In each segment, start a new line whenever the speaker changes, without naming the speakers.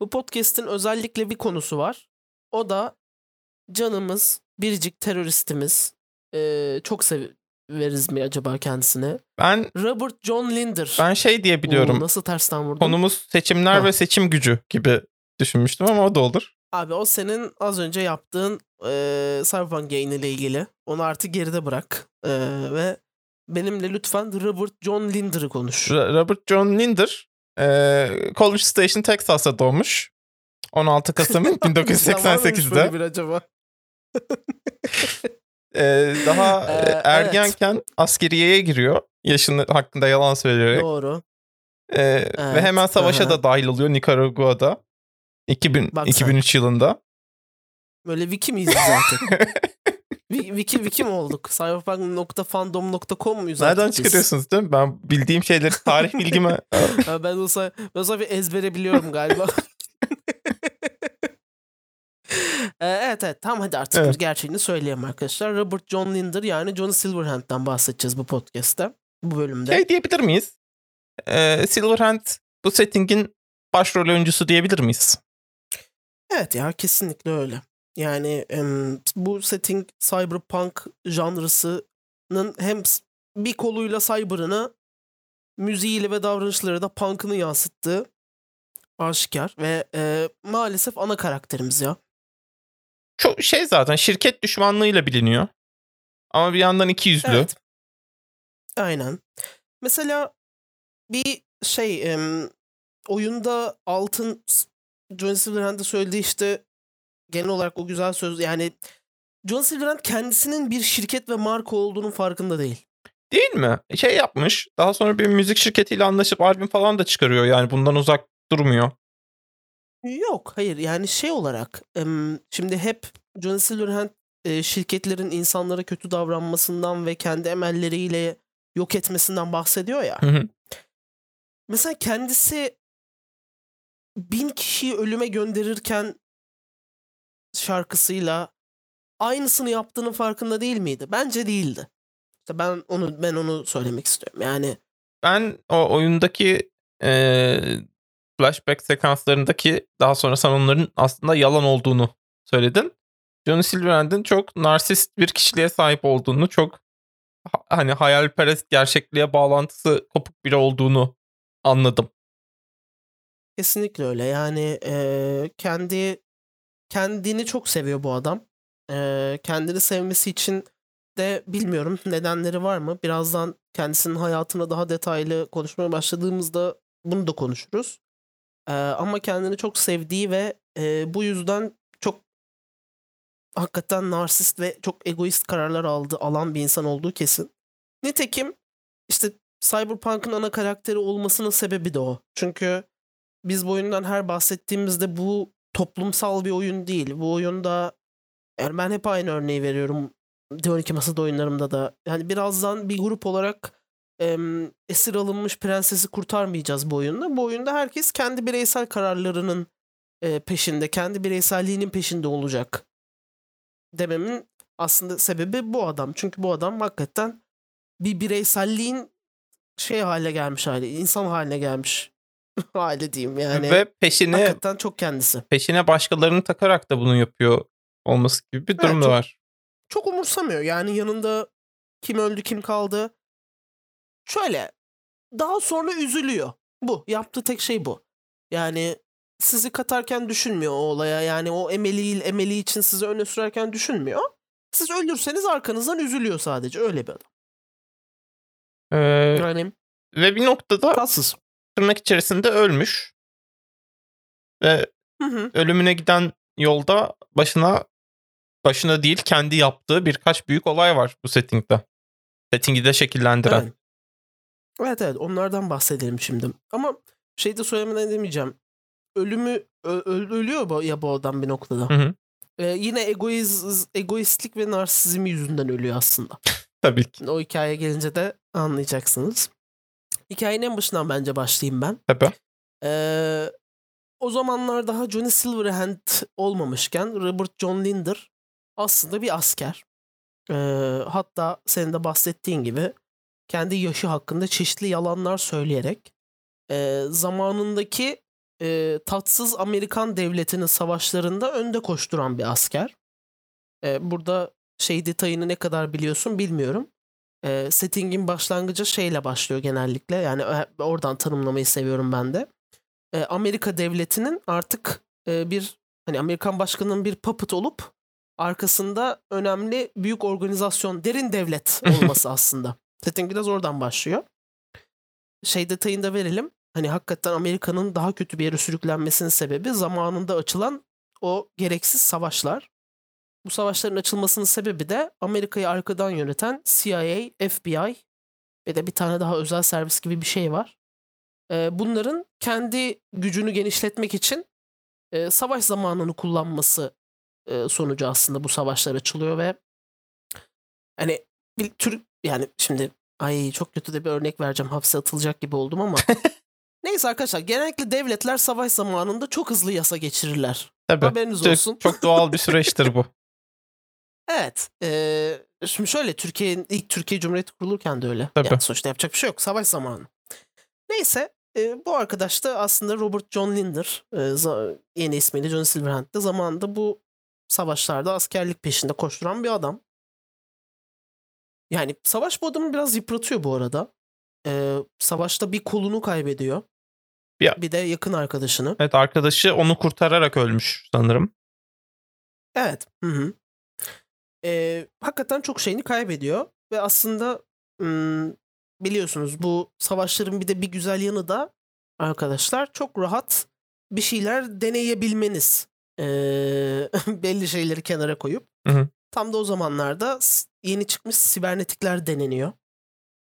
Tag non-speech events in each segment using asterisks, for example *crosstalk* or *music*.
Bu podcast'in özellikle bir konusu var. O da canımız, biricik teröristimiz. Ee, çok severiz mi acaba kendisine?
Ben
Robert John Linder.
ben şey diye biliyorum.
Oo, nasıl tersten vurdum?
Konumuz seçimler
Ha.
ve seçim gücü gibi düşünmüştüm ama o da olur.
Abi o senin az önce yaptığın e, Cyberpunk yayını ile ilgili. Onu artık geride bırak. E, ve benimle lütfen Robert John Linder'ı konuş.
Robert John Linder e, College Station, Texas'ta doğmuş. 16 Kasım
Var mıymış
1988'de.
böyle bir acaba? *laughs*
E, daha e,
Ee, evet.
ergenken askeriyeye giriyor. Yaşını hakkında yalan söyleyerek.
Doğru.
E, Ve
Evet,
hemen savaşa
aha.
da dahil oluyor Nikaragua'da. 2000,
Bak sen.
2003 yılında.
Böyle wiki miyiz zaten? *laughs* Wi- wiki, wiki mi olduk? Cyberpunk.fandom.com muyuz
Nereden
artık biz?
çıkarıyorsunuz değil mi? Ben bildiğim şeyleri, tarih bilgime... *laughs*
Ben olsa, ben olsa bir ezbere biliyorum galiba. *laughs* Ee, evet evet tamam hadi artık
Evet.
gerçeğini söyleyeyim arkadaşlar. Robert John Linder yani John Silverhand'dan bahsedeceğiz bu podcast'te. Bu bölümde.
şey diyebilir miyiz? E, Silverhand bu settingin başrol oyuncusu diyebilir miyiz?
Evet ya kesinlikle öyle. Yani em, bu setting cyberpunk janrısının hem bir koluyla cyber'ını müziğiyle ve davranışları da punk'ını yansıttığı aşikar ve e, maalesef ana karakterimiz ya.
Çok şey zaten şirket düşmanlığıyla biliniyor. Ama bir yandan iki yüzlü.
Evet. Aynen. Mesela bir şey em, oyunda altın John Silverhand'ın söylediği işte genel olarak o güzel söz yani John Silverhand kendisinin bir şirket ve marka olduğunun farkında değil.
Değil mi? Şey yapmış. Daha sonra bir müzik şirketiyle anlaşıp albüm falan da çıkarıyor. Yani bundan uzak durmuyor.
Yok hayır yani şey olarak şimdi hep John Silverhand şirketlerin insanlara kötü davranmasından ve kendi emelleriyle yok etmesinden bahsediyor ya.
Hı hı.
Mesela kendisi bin kişiyi ölüme gönderirken şarkısıyla aynısını yaptığının farkında değil miydi? Bence değildi. İşte ben onu ben onu söylemek istiyorum. Yani
ben o oyundaki e, flashback sekanslarındaki daha sonra sen onların aslında yalan olduğunu söyledin. Johnny Silverhand'in çok narsist bir kişiliğe sahip olduğunu, çok ha- hani hayalperest gerçekliğe bağlantısı kopuk biri olduğunu anladım.
kesinlikle öyle. Yani eee, kendi kendini çok seviyor bu adam. Eee, kendini sevmesi için de bilmiyorum nedenleri var mı? Birazdan kendisinin hayatına daha detaylı konuşmaya başladığımızda bunu da konuşuruz. Eee, ama kendini çok sevdiği ve eee, bu yüzden çok hakikaten narsist ve çok egoist kararlar aldı alan bir insan olduğu kesin. Nitekim işte Cyberpunk'ın ana karakteri olmasının sebebi de o. Çünkü biz bu oyundan her bahsettiğimizde bu toplumsal bir oyun değil. Bu oyunda yani ben hep aynı örneği veriyorum. D12 masada oyunlarımda da. Yani birazdan bir grup olarak em, esir alınmış prensesi kurtarmayacağız bu oyunda. Bu oyunda herkes kendi bireysel kararlarının e, peşinde, kendi bireyselliğinin peşinde olacak dememin aslında sebebi bu adam. Çünkü bu adam hakikaten bir bireyselliğin şey hale gelmiş hali, insan haline gelmiş *laughs* hali diyeyim yani.
Ve peşine
hakikaten çok kendisi.
peşine başkalarını takarak da bunu yapıyor olması gibi bir
Evet,
durum da
çok-
var.
Çok umursamıyor. Yani yanında kim öldü kim kaldı. Şöyle daha sonra üzülüyor. Bu. Yaptığı tek şey bu. Yani sizi katarken düşünmüyor o olaya. Yani o emeli, emeli için sizi öne sürerken düşünmüyor. Siz ölürseniz arkanızdan üzülüyor sadece. Öyle bir adam.
Ee,
Yani
ve bir noktada
tatsız.
Tırnak içerisinde ölmüş. Ve
Hı hı.
ölümüne giden yolda başına başına değil kendi yaptığı birkaç büyük olay var bu settingde. Settingi de şekillendiren.
Evet. evet evet onlardan bahsedelim şimdi. Ama şey de söylemeden edemeyeceğim. Ölümü ö- ölüyor bu- ya bu adam bir noktada.
Hı hı.
Ee, yine egoiz, egoistlik ve narsizm yüzünden ölüyor aslında. *laughs*
Tabii ki.
O hikayeye gelince de anlayacaksınız. Hikayenin en başından bence başlayayım ben.
Tabii.
Ee, o zamanlar daha Johnny Silverhand olmamışken Robert John Linder aslında bir asker. Ee, hatta senin de bahsettiğin gibi kendi yaşı hakkında çeşitli yalanlar söyleyerek e, zamanındaki e, tatsız Amerikan devletinin savaşlarında önde koşturan bir asker. E, burada şey detayını ne kadar biliyorsun bilmiyorum. E, settingin başlangıcı şeyle başlıyor genellikle. Yani oradan tanımlamayı seviyorum ben de. E, Amerika devletinin artık e, bir hani Amerikan başkanının bir puppet olup arkasında önemli büyük organizasyon, derin devlet *laughs* olması aslında. Setting biraz oradan başlıyor. Şey detayını da verelim. Hani hakikaten Amerika'nın daha kötü bir yere sürüklenmesinin sebebi zamanında açılan o gereksiz savaşlar. Bu savaşların açılmasının sebebi de Amerika'yı arkadan yöneten CIA, FBI ve de bir tane daha özel servis gibi bir şey var. Ee, bunların kendi gücünü genişletmek için e, savaş zamanını kullanması e, sonucu aslında bu savaşlar açılıyor ve hani bir tür yani şimdi ay çok kötü de bir örnek vereceğim hapse atılacak gibi oldum ama *laughs* neyse arkadaşlar genellikle devletler savaş zamanında çok hızlı yasa geçirirler.
Tabii.
Haberiniz
Çok,
olsun.
çok doğal bir *laughs* süreçtir bu.
Evet. eee, şimdi şöyle Türkiye'nin ilk Türkiye Cumhuriyeti kurulurken de öyle.
Tabii.
Yani sonuçta yapacak bir şey yok. Savaş zamanı. Neyse e, bu arkadaş da aslında Robert John Linder. e, yeni ismiyle John Silverhand de zamanında bu savaşlarda askerlik peşinde koşturan bir adam. Yani savaş bu adamı biraz yıpratıyor bu arada. E, savaşta bir kolunu kaybediyor.
Ya-
Bir de yakın arkadaşını.
Evet arkadaşı onu kurtararak ölmüş sanırım.
Evet. Hı hı. Ee, hakikaten çok şeyini kaybediyor ve aslında ım, biliyorsunuz bu savaşların bir de bir güzel yanı da arkadaşlar çok rahat bir şeyler deneyebilmeniz. Ee, *laughs* belli şeyleri kenara koyup.
Hı hı.
Tam da o zamanlarda yeni çıkmış sibernetikler deneniyor.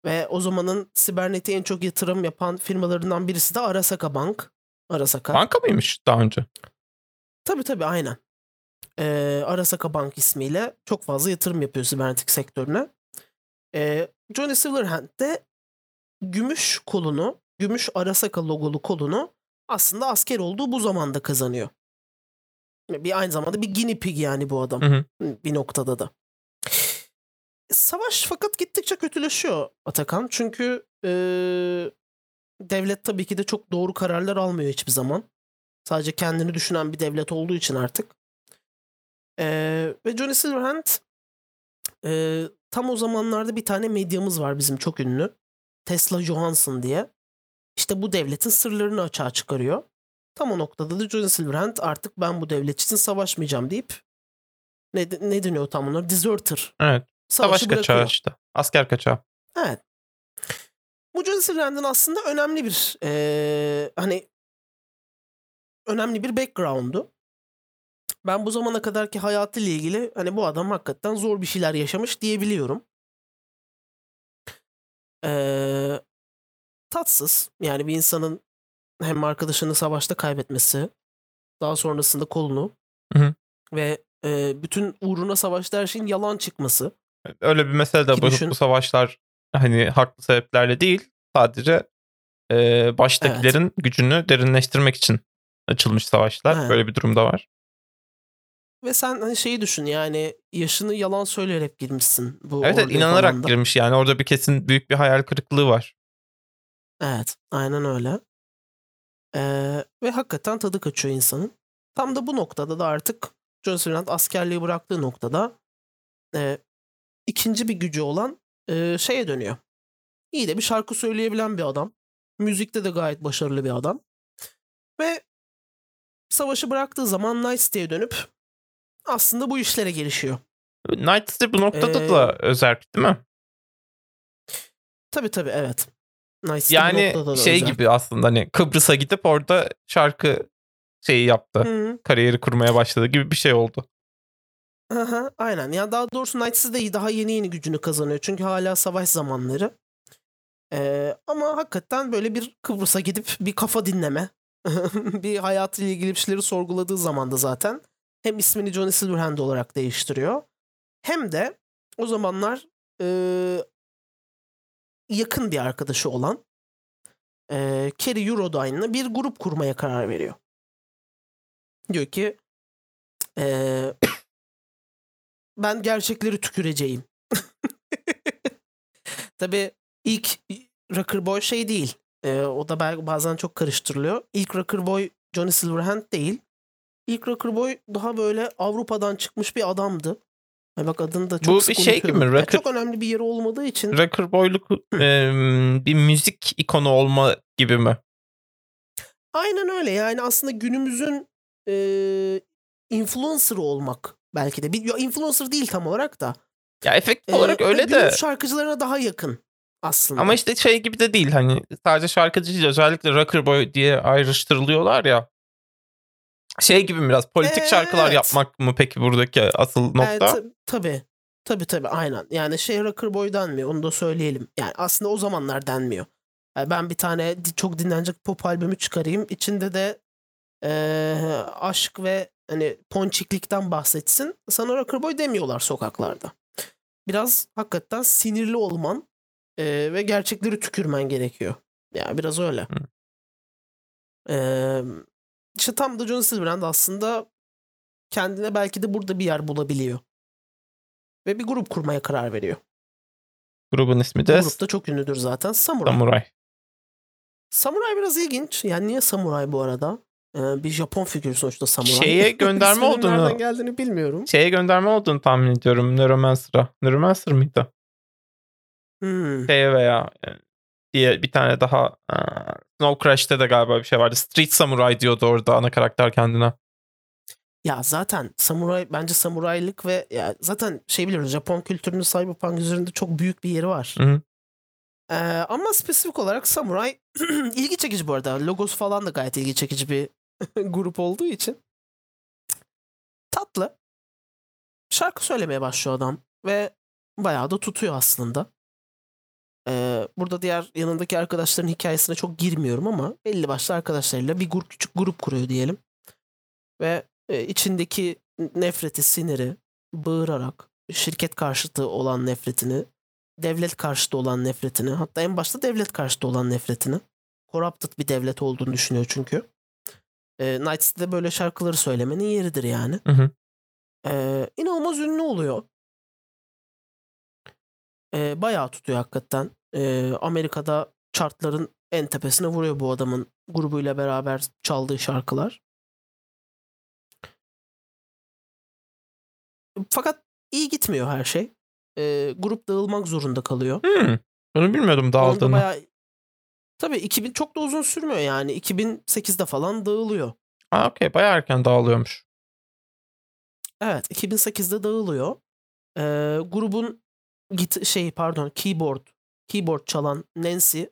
Ve o zamanın sibernetiğe en çok yatırım yapan firmalarından birisi de Arasaka Bank. Arasaka.
Banka mıymış daha önce?
Tabii tabii aynen. Ee, Arasaka Bank ismiyle çok fazla yatırım yapıyor sibernetik sektörüne. Ee, Johnny Silverhand de gümüş kolunu, gümüş Arasaka logolu kolunu aslında asker olduğu bu zamanda kazanıyor. Bir aynı zamanda bir guinea pig yani bu adam
Hı hı.
bir noktada da. Savaş fakat gittikçe kötüleşiyor Atakan. Çünkü eee, devlet tabii ki de çok doğru kararlar almıyor hiçbir zaman. Sadece kendini düşünen bir devlet olduğu için artık. Eee, ve Johnny Silverhand eee, tam o zamanlarda bir tane medyamız var bizim çok ünlü. Tesla Johansson diye. İşte bu devletin sırlarını açığa çıkarıyor. Tam o noktada da Johnny Silverhand artık ben bu devlet için savaşmayacağım deyip ne, ne deniyor tam onlar? Deserter.
Evet.
Savaşı
Savaş kaçağı işte. Asker kaçağı.
Evet. Bu Johnny Silverhand'ın aslında önemli bir eee, hani önemli bir background'u. Ben bu zamana kadarki hayatıyla ilgili hani bu adam hakikaten zor bir şeyler yaşamış diyebiliyorum. Eee, tatsız. Yani bir insanın hem arkadaşını savaşta kaybetmesi, daha sonrasında kolunu
Hı hı.
ve eee, bütün uğruna savaşta her şeyin yalan çıkması.
Öyle bir mesele de bu,
düşün-
bu savaşlar hani haklı sebeplerle değil sadece e, baştakilerin gücünü derinleştirmek için açılmış savaşlar.
Evet.
Böyle bir durumda var.
Ve sen hani şeyi düşün yani yaşını yalan söyleyerek girmişsin bu
Evet, evet inanarak
falan da.
girmiş yani orada bir kesin büyük bir hayal kırıklığı var.
Evet aynen öyle. Ee, ve hakikaten tadı kaçıyor insanın. Tam da bu noktada da artık John Silverhand askerliği bıraktığı noktada e, ikinci bir gücü olan e, şeye dönüyor. İyi de bir şarkı söyleyebilen bir adam. Müzikte de gayet başarılı bir adam. Ve savaşı bıraktığı zaman Night City'ye dönüp aslında bu işlere girişiyor.
Night City bu noktada
Ee,
da özerk değil mi?
Tabii tabii evet. Bu
Yani
da
şey
özel.
gibi aslında hani Kıbrıs'a gidip orada şarkı şeyi yaptı.
Hı.
Kariyeri kurmaya başladı gibi bir şey oldu.
Aha, aynen. Ya daha doğrusu Night City de daha yeni yeni gücünü kazanıyor. Çünkü hala savaş zamanları. Ee, ama hakikaten böyle bir Kıbrıs'a gidip bir kafa dinleme. *laughs* bir hayatıyla ilgili bir şeyleri sorguladığı zaman da zaten hem ismini Johnny Silverhand olarak değiştiriyor. Hem de o zamanlar e, yakın bir arkadaşı olan e, Kerry Eurodyne'la bir grup kurmaya karar veriyor. Diyor ki e, *clears throat* ben gerçekleri tüküreceğim. *laughs* Tabii ilk Rocker Boy şey değil. Ee, o da bazen çok karıştırılıyor. İlk Rocker Boy Johnny Silverhand değil. İlk Rocker Boy daha böyle Avrupa'dan çıkmış bir adamdı. Ay bak adını da çok
Bu bir şey gibi mi?
Ya
Rocker-
çok önemli bir yeri olmadığı için.
Rocker boyluk e, bir müzik ikonu olma gibi mi?
Aynen öyle yani aslında günümüzün e, influencer olmak belki de. Bir, ya influencer değil tam olarak da.
Ya efekt
E,
olarak öyle de
şarkıcılarına daha yakın aslında.
ama işte şey gibi de değil hani sadece şarkıcı değil özellikle rocker boy diye ayrıştırılıyorlar ya. Şey gibi biraz politik
Ee,
şarkılar
evet.
yapmak mı peki buradaki asıl
Evet,
nokta?
ta- tabii. Tabii tabii aynen. Yani şey Rocker Boy denmiyor onu da söyleyelim. Yani aslında o zamanlar denmiyor. Yani ben bir tane çok dinlenecek pop albümü çıkarayım. İçinde de eee, aşk ve hani ponçiklikten bahsetsin. Sana Rocker Boy demiyorlar sokaklarda. Biraz hakikaten sinirli olman eee, ve gerçekleri tükürmen gerekiyor. Yani biraz öyle.
Hı.
Eee işte tam da John Silverhand aslında kendine belki de burada bir yer bulabiliyor. Ve bir grup kurmaya karar veriyor.
Grubun ismi
Bu
de
grup da çok ünlüdür zaten. Samurai.
Samuray.
Samurai biraz ilginç. Yani niye Samurai bu arada? Ee, bir Japon figürü sonuçta Samurai.
Şeye *laughs* gönderme olduğunu-
nereden geldiğini bilmiyorum.
Şeye gönderme olduğunu tahmin ediyorum Neuromancer'a. Neuromancer mıydı?
Hmm.
Şeye veya e, diye bir tane daha e, Snow Crash'te de galiba bir şey vardı. Street Samurai diyordu orada ana karakter kendine.
Ya zaten samuray bence samuraylık ve ya zaten şey biliyoruz Japon kültürünün Cyberpunk üzerinde çok büyük bir yeri var.
Hı hı.
Ee, ama spesifik olarak samuray *clears throat* ilgi çekici bu arada. Logosu falan da gayet ilgi çekici bir *laughs* grup olduğu için. Tatlı. Şarkı söylemeye başlıyor adam ve bayağı da tutuyor aslında. Ee, burada diğer yanındaki arkadaşların hikayesine çok girmiyorum ama belli başlı arkadaşlarıyla bir grup küçük grup kuruyor diyelim. Ve e, içindeki nefreti, siniri bağırarak şirket karşıtı olan nefretini, devlet karşıtı olan nefretini, hatta en başta devlet karşıtı olan nefretini, corrupted bir devlet olduğunu düşünüyor çünkü. E, Night City'de böyle şarkıları söylemenin yeridir yani.
Hı hı.
E, inanılmaz ünlü oluyor. E, bayağı tutuyor hakikaten. E, Amerika'da chartların en tepesine vuruyor bu adamın grubuyla beraber çaldığı şarkılar. Fakat iyi gitmiyor her şey. E, grup dağılmak zorunda kalıyor.
Hmm. Bunu bilmiyordum dağıldığını.
bayağı... Tabii 2000 çok da uzun sürmüyor yani. 2008'de falan dağılıyor.
Aa, okey bayağı erken dağılıyormuş.
Evet 2008'de dağılıyor. Ee, grubun git şey pardon keyboard keyboard çalan Nancy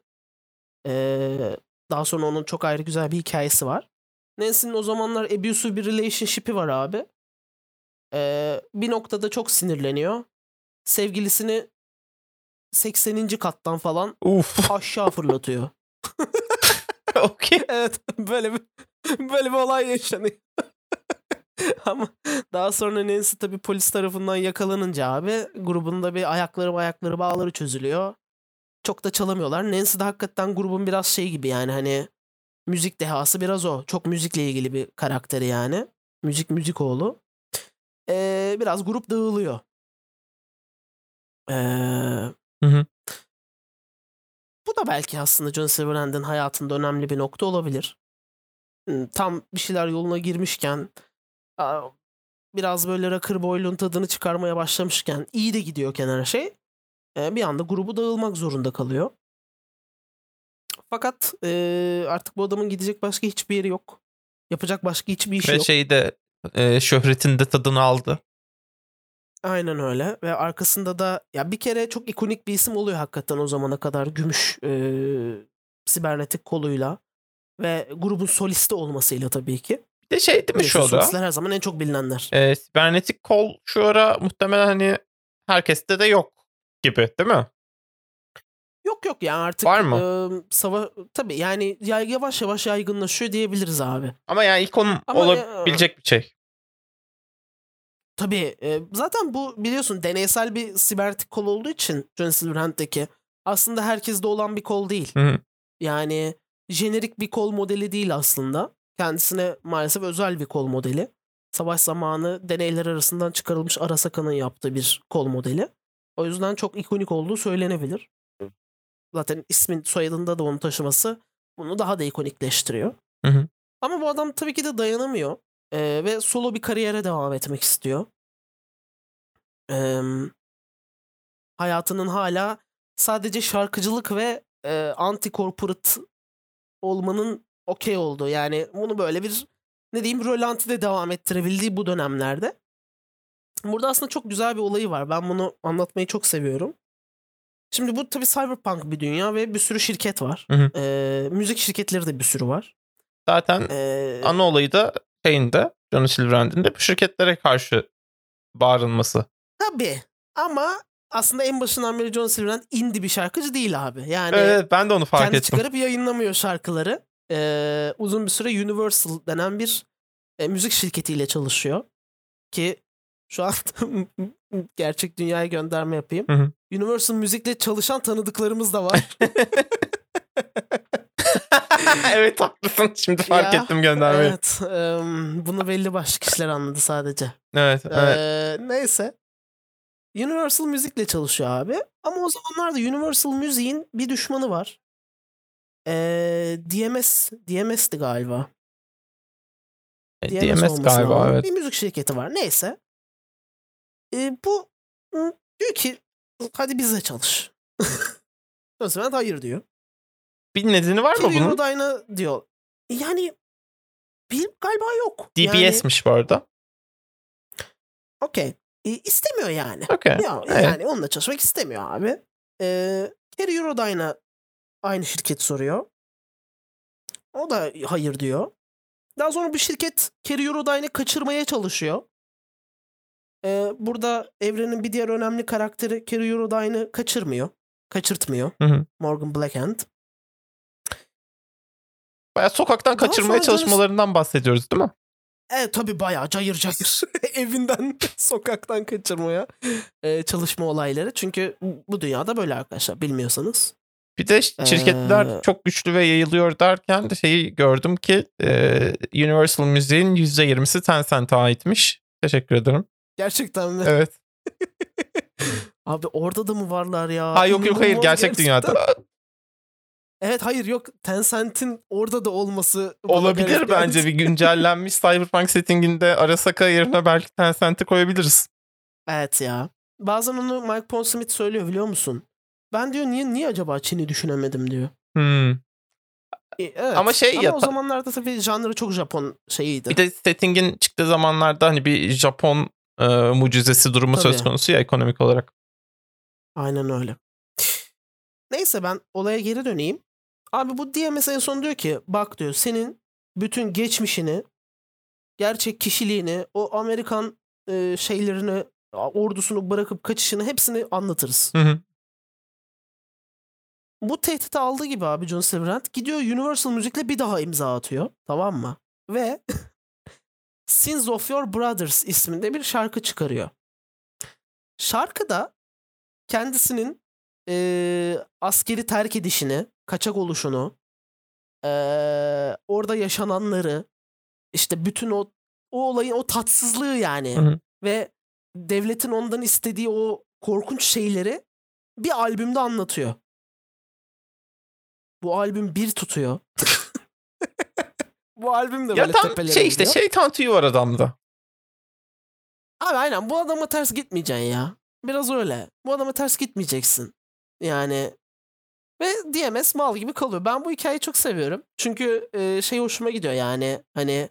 ee, daha sonra onun çok ayrı güzel bir hikayesi var. Nancy'nin o zamanlar abusive bir relationship'i var abi. Ee, bir noktada çok sinirleniyor. Sevgilisini 80. kattan falan
Uf. *laughs*
aşağı fırlatıyor. *laughs*
okey.
evet böyle bir böyle bir olay yaşanıyor. *laughs* Ama daha sonra Nancy tabii polis tarafından yakalanınca abi grubunda bir ayakları ayakları bağları çözülüyor. Çok da çalamıyorlar. Nancy de hakikaten grubun biraz şey gibi yani hani müzik dehası biraz o. Çok müzikle ilgili bir karakteri yani. Müzik müzik oğlu. Ee, biraz grup dağılıyor. Ee,
Hı hı.
bu da belki aslında John Silverhand'in hayatında önemli bir nokta olabilir. Hmm, Tam bir şeyler yoluna girmişken biraz böyle rocker boyluğun tadını çıkarmaya başlamışken iyi de gidiyorken her şey e, bir anda grubu dağılmak zorunda kalıyor. Fakat e, artık bu adamın gidecek başka hiçbir yeri yok. Yapacak başka hiçbir işi
Ve
yok.
şeyde e, şöhretin de tadını aldı.
Aynen öyle ve arkasında da ya bir kere çok ikonik bir isim oluyor hakikaten o zamana kadar gümüş e, sibernetik koluyla ve grubun solisti olmasıyla tabii ki.
De şey değil mi şu ara?
solistler her zaman en çok bilinenler.
E, sibernetik kol şu ara muhtemelen hani herkeste de yok gibi değil mi?
Yok yok yani artık
Var mı?
e, sava tabii yani ya- yavaş yavaş yaygınlaşıyor diyebiliriz abi.
Ama yani ikon
Ama,
olabilecek bir şey.
Tabii e, zaten bu biliyorsun deneysel bir sibernetik kol olduğu için John Silverhand'deki aslında herkeste olan bir kol değil.
Hı hı.
Yani jenerik bir kol modeli değil aslında. Kendisine maalesef özel bir kol modeli. Savaş zamanı deneyler arasından çıkarılmış Arasaka'nın yaptığı bir kol modeli. O yüzden çok ikonik olduğu söylenebilir. zaten ismin soyadında da onu taşıması bunu daha da ikonikleştiriyor.
Hı hı.
Ama bu adam tabii ki de dayanamıyor ee, ve solo bir kariyere devam etmek istiyor. Ee, hayatının hala sadece şarkıcılık ve e, anti-corporate olmanın okey olduğu. Yani bunu böyle bir ne diyeyim rölantide devam ettirebildiği bu dönemlerde. Burada aslında çok güzel bir olayı var. Ben bunu anlatmayı çok seviyorum. Şimdi bu tabii cyberpunk bir dünya ve bir sürü şirket var.
Hı hı.
Ee, müzik şirketleri de bir sürü var.
Zaten
Ee,
ana olayı da şeyinde Johnny Silverhand'in de bu şirketlere karşı bağırılması.
tabii ama aslında en başından beri John Silverhand indie bir şarkıcı değil abi. Yani
evet ben de onu fark
kendi
ettim.
çıkarıp yayınlamıyor şarkıları. Ee, uzun bir süre Universal denen bir e, müzik şirketiyle çalışıyor. Ki şu an *laughs* gerçek dünyaya gönderme yapayım.
Hı hı.
Universal Müzik'le çalışan tanıdıklarımız da var. *laughs* *laughs*
evet haklısın. Şimdi fark
Ya,
ettim göndermeyi. Evet.
evet. em, bunu belli başlı kişiler anladı sadece.
Evet.
Ee, neyse. Universal Müzik'le çalışıyor abi. Ama o zamanlarda Universal Müzik'in bir düşmanı var. Ee, DMS, DMS'ti galiba.
DMS
olması
galiba
lazım.
evet.
Bir müzik şirketi var. Neyse. Ee, bu diyor ki hadi bize çalış. *laughs* o zaman hayır diyor.
Bir nedeni var mı bunun?
Eurodyne'a diyor. Yani bir galiba yok. Yani,
DBS'miş bu arada.
okey. E, istemiyor yani.
Okey.
Ya,
Evet.
Yani onunla çalışmak istemiyor abi. Ee, Kerry Eurodyne'a aynı şirket soruyor. O da hayır diyor. Daha sonra bu şirket Kerry Eurodyne'ı kaçırmaya çalışıyor. Ee, burada evrenin bir diğer önemli karakteri Kerry Eurodyne'ı kaçırmıyor. Kaçırtmıyor.
Hı hı.
Morgan Blackhand.
Bayağı sokaktan
Daha
kaçırmaya çalışmalarından bahsediyoruz değil mi?
Evet tabii bayağı cayır cayır *laughs* evinden *laughs* sokaktan kaçırmaya e, çalışma olayları. Çünkü bu dünyada böyle arkadaşlar bilmiyorsanız.
Bir de şirketler
Ee,
çok güçlü ve yayılıyor derken de şeyi gördüm ki e, Universal Müziğin %20'si Tencent'e aitmiş. Teşekkür ederim.
Gerçekten mi?
Evet. *laughs*
Abi orada da mı varlar ya?
Ha yok yok hayır gerçek
gerçekten.
dünyada.
Evet hayır yok Tencent'in orada da olması
Olabilir bence bir güncellenmiş *laughs* Cyberpunk settinginde Arasaka yerine belki Tencent'i koyabiliriz.
Evet ya. Bazen onu Mike Pondsmith söylüyor biliyor musun? Ben diyor niye niye acaba Çin'i düşünemedim diyor.
Hmm.
E, evet.
Ama şey
Ama
ya-
o zamanlarda tabii janrı çok Japon şeyiydi.
Bir de settingin çıktığı zamanlarda hani bir Japon e, mucizesi durumu söz
Tabii.
konusu ya ekonomik olarak.
Aynen öyle. Neyse ben olaya geri döneyim. Abi bu DMS en son diyor ki bak diyor senin bütün geçmişini, gerçek kişiliğini, o Amerikan e, şeylerini, ordusunu bırakıp kaçışını hepsini anlatırız.
Hı hı.
Bu tehdit aldığı gibi abi John Silverhand gidiyor Universal Music'le bir daha imza atıyor. Tamam mı? Ve *laughs* Sins of Your Brothers isminde bir şarkı çıkarıyor. Şarkıda kendisinin eee, askeri terk edişini, kaçak oluşunu, eee, orada yaşananları, işte bütün o o olayın o tatsızlığı yani
Hı hı.
ve devletin ondan istediği o korkunç şeyleri bir albümde anlatıyor. Bu albüm bir tutuyor. *laughs* Bu albüm de
Ya
böyle
tam şey işte
gidiyor.
şeytan tüyü var adamda.
Abi aynen bu adama ters gitmeyeceksin ya. Biraz öyle. Bu adama ters gitmeyeceksin. Yani ve DMS mal gibi kalıyor. Ben bu hikayeyi çok seviyorum. Çünkü e, şey hoşuma gidiyor yani hani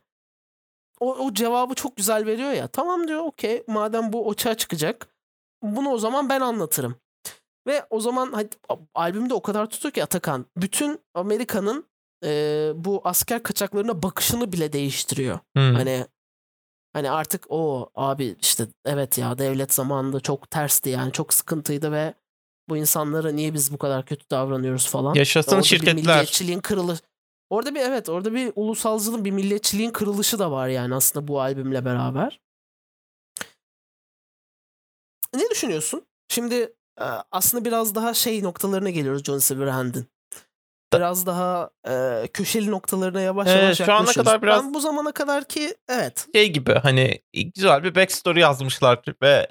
o, o cevabı çok güzel veriyor ya. Tamam diyor okey madem bu oçağa çıkacak bunu o zaman ben anlatırım. Ve o zaman hadi, albümde o kadar tutuyor ki Atakan bütün Amerika'nın e, bu asker kaçaklarına bakışını bile değiştiriyor.
Hmm.
Hani hani artık o abi işte evet ya devlet zamanında çok tersti yani çok sıkıntıydı ve bu insanlara niye biz bu kadar kötü davranıyoruz falan.
Yaşasın
Orada bir
şirketler.
milliyetçiliğin kırılı Orada bir evet orada bir ulusalcılığın bir milliyetçiliğin kırılışı da var yani aslında bu albümle beraber. Ne düşünüyorsun? Şimdi aslında biraz daha şey noktalarına geliyoruz John Silverhand'in. Biraz daha e, köşeli noktalarına yavaş
Evet,
yavaş
şu ana kadar biraz-
Ben bu zamana kadar ki evet
Şey gibi hani güzel bir backstory yazmışlar ve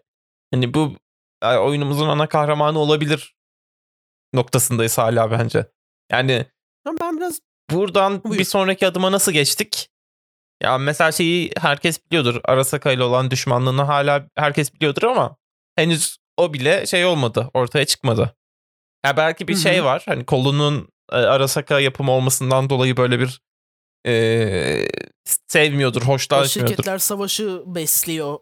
hani bu e, oyunumuzun ana kahramanı olabilir noktasındayız hala bence. Yani
ben biraz
buradan
Buyur.
bir sonraki adıma nasıl geçtik? Ya mesela şeyi herkes biliyordur. Arasaka ile olan düşmanlığını hala herkes biliyordur ama henüz o bile şey olmadı. Ortaya çıkmadı. Ya belki bir
Hı hı.
şey var. Hani kolunun e, Arasaka yapımı olmasından dolayı böyle bir e, sevmiyordur,
o
hoşlanmıyordur.
şirketler savaşı besliyor.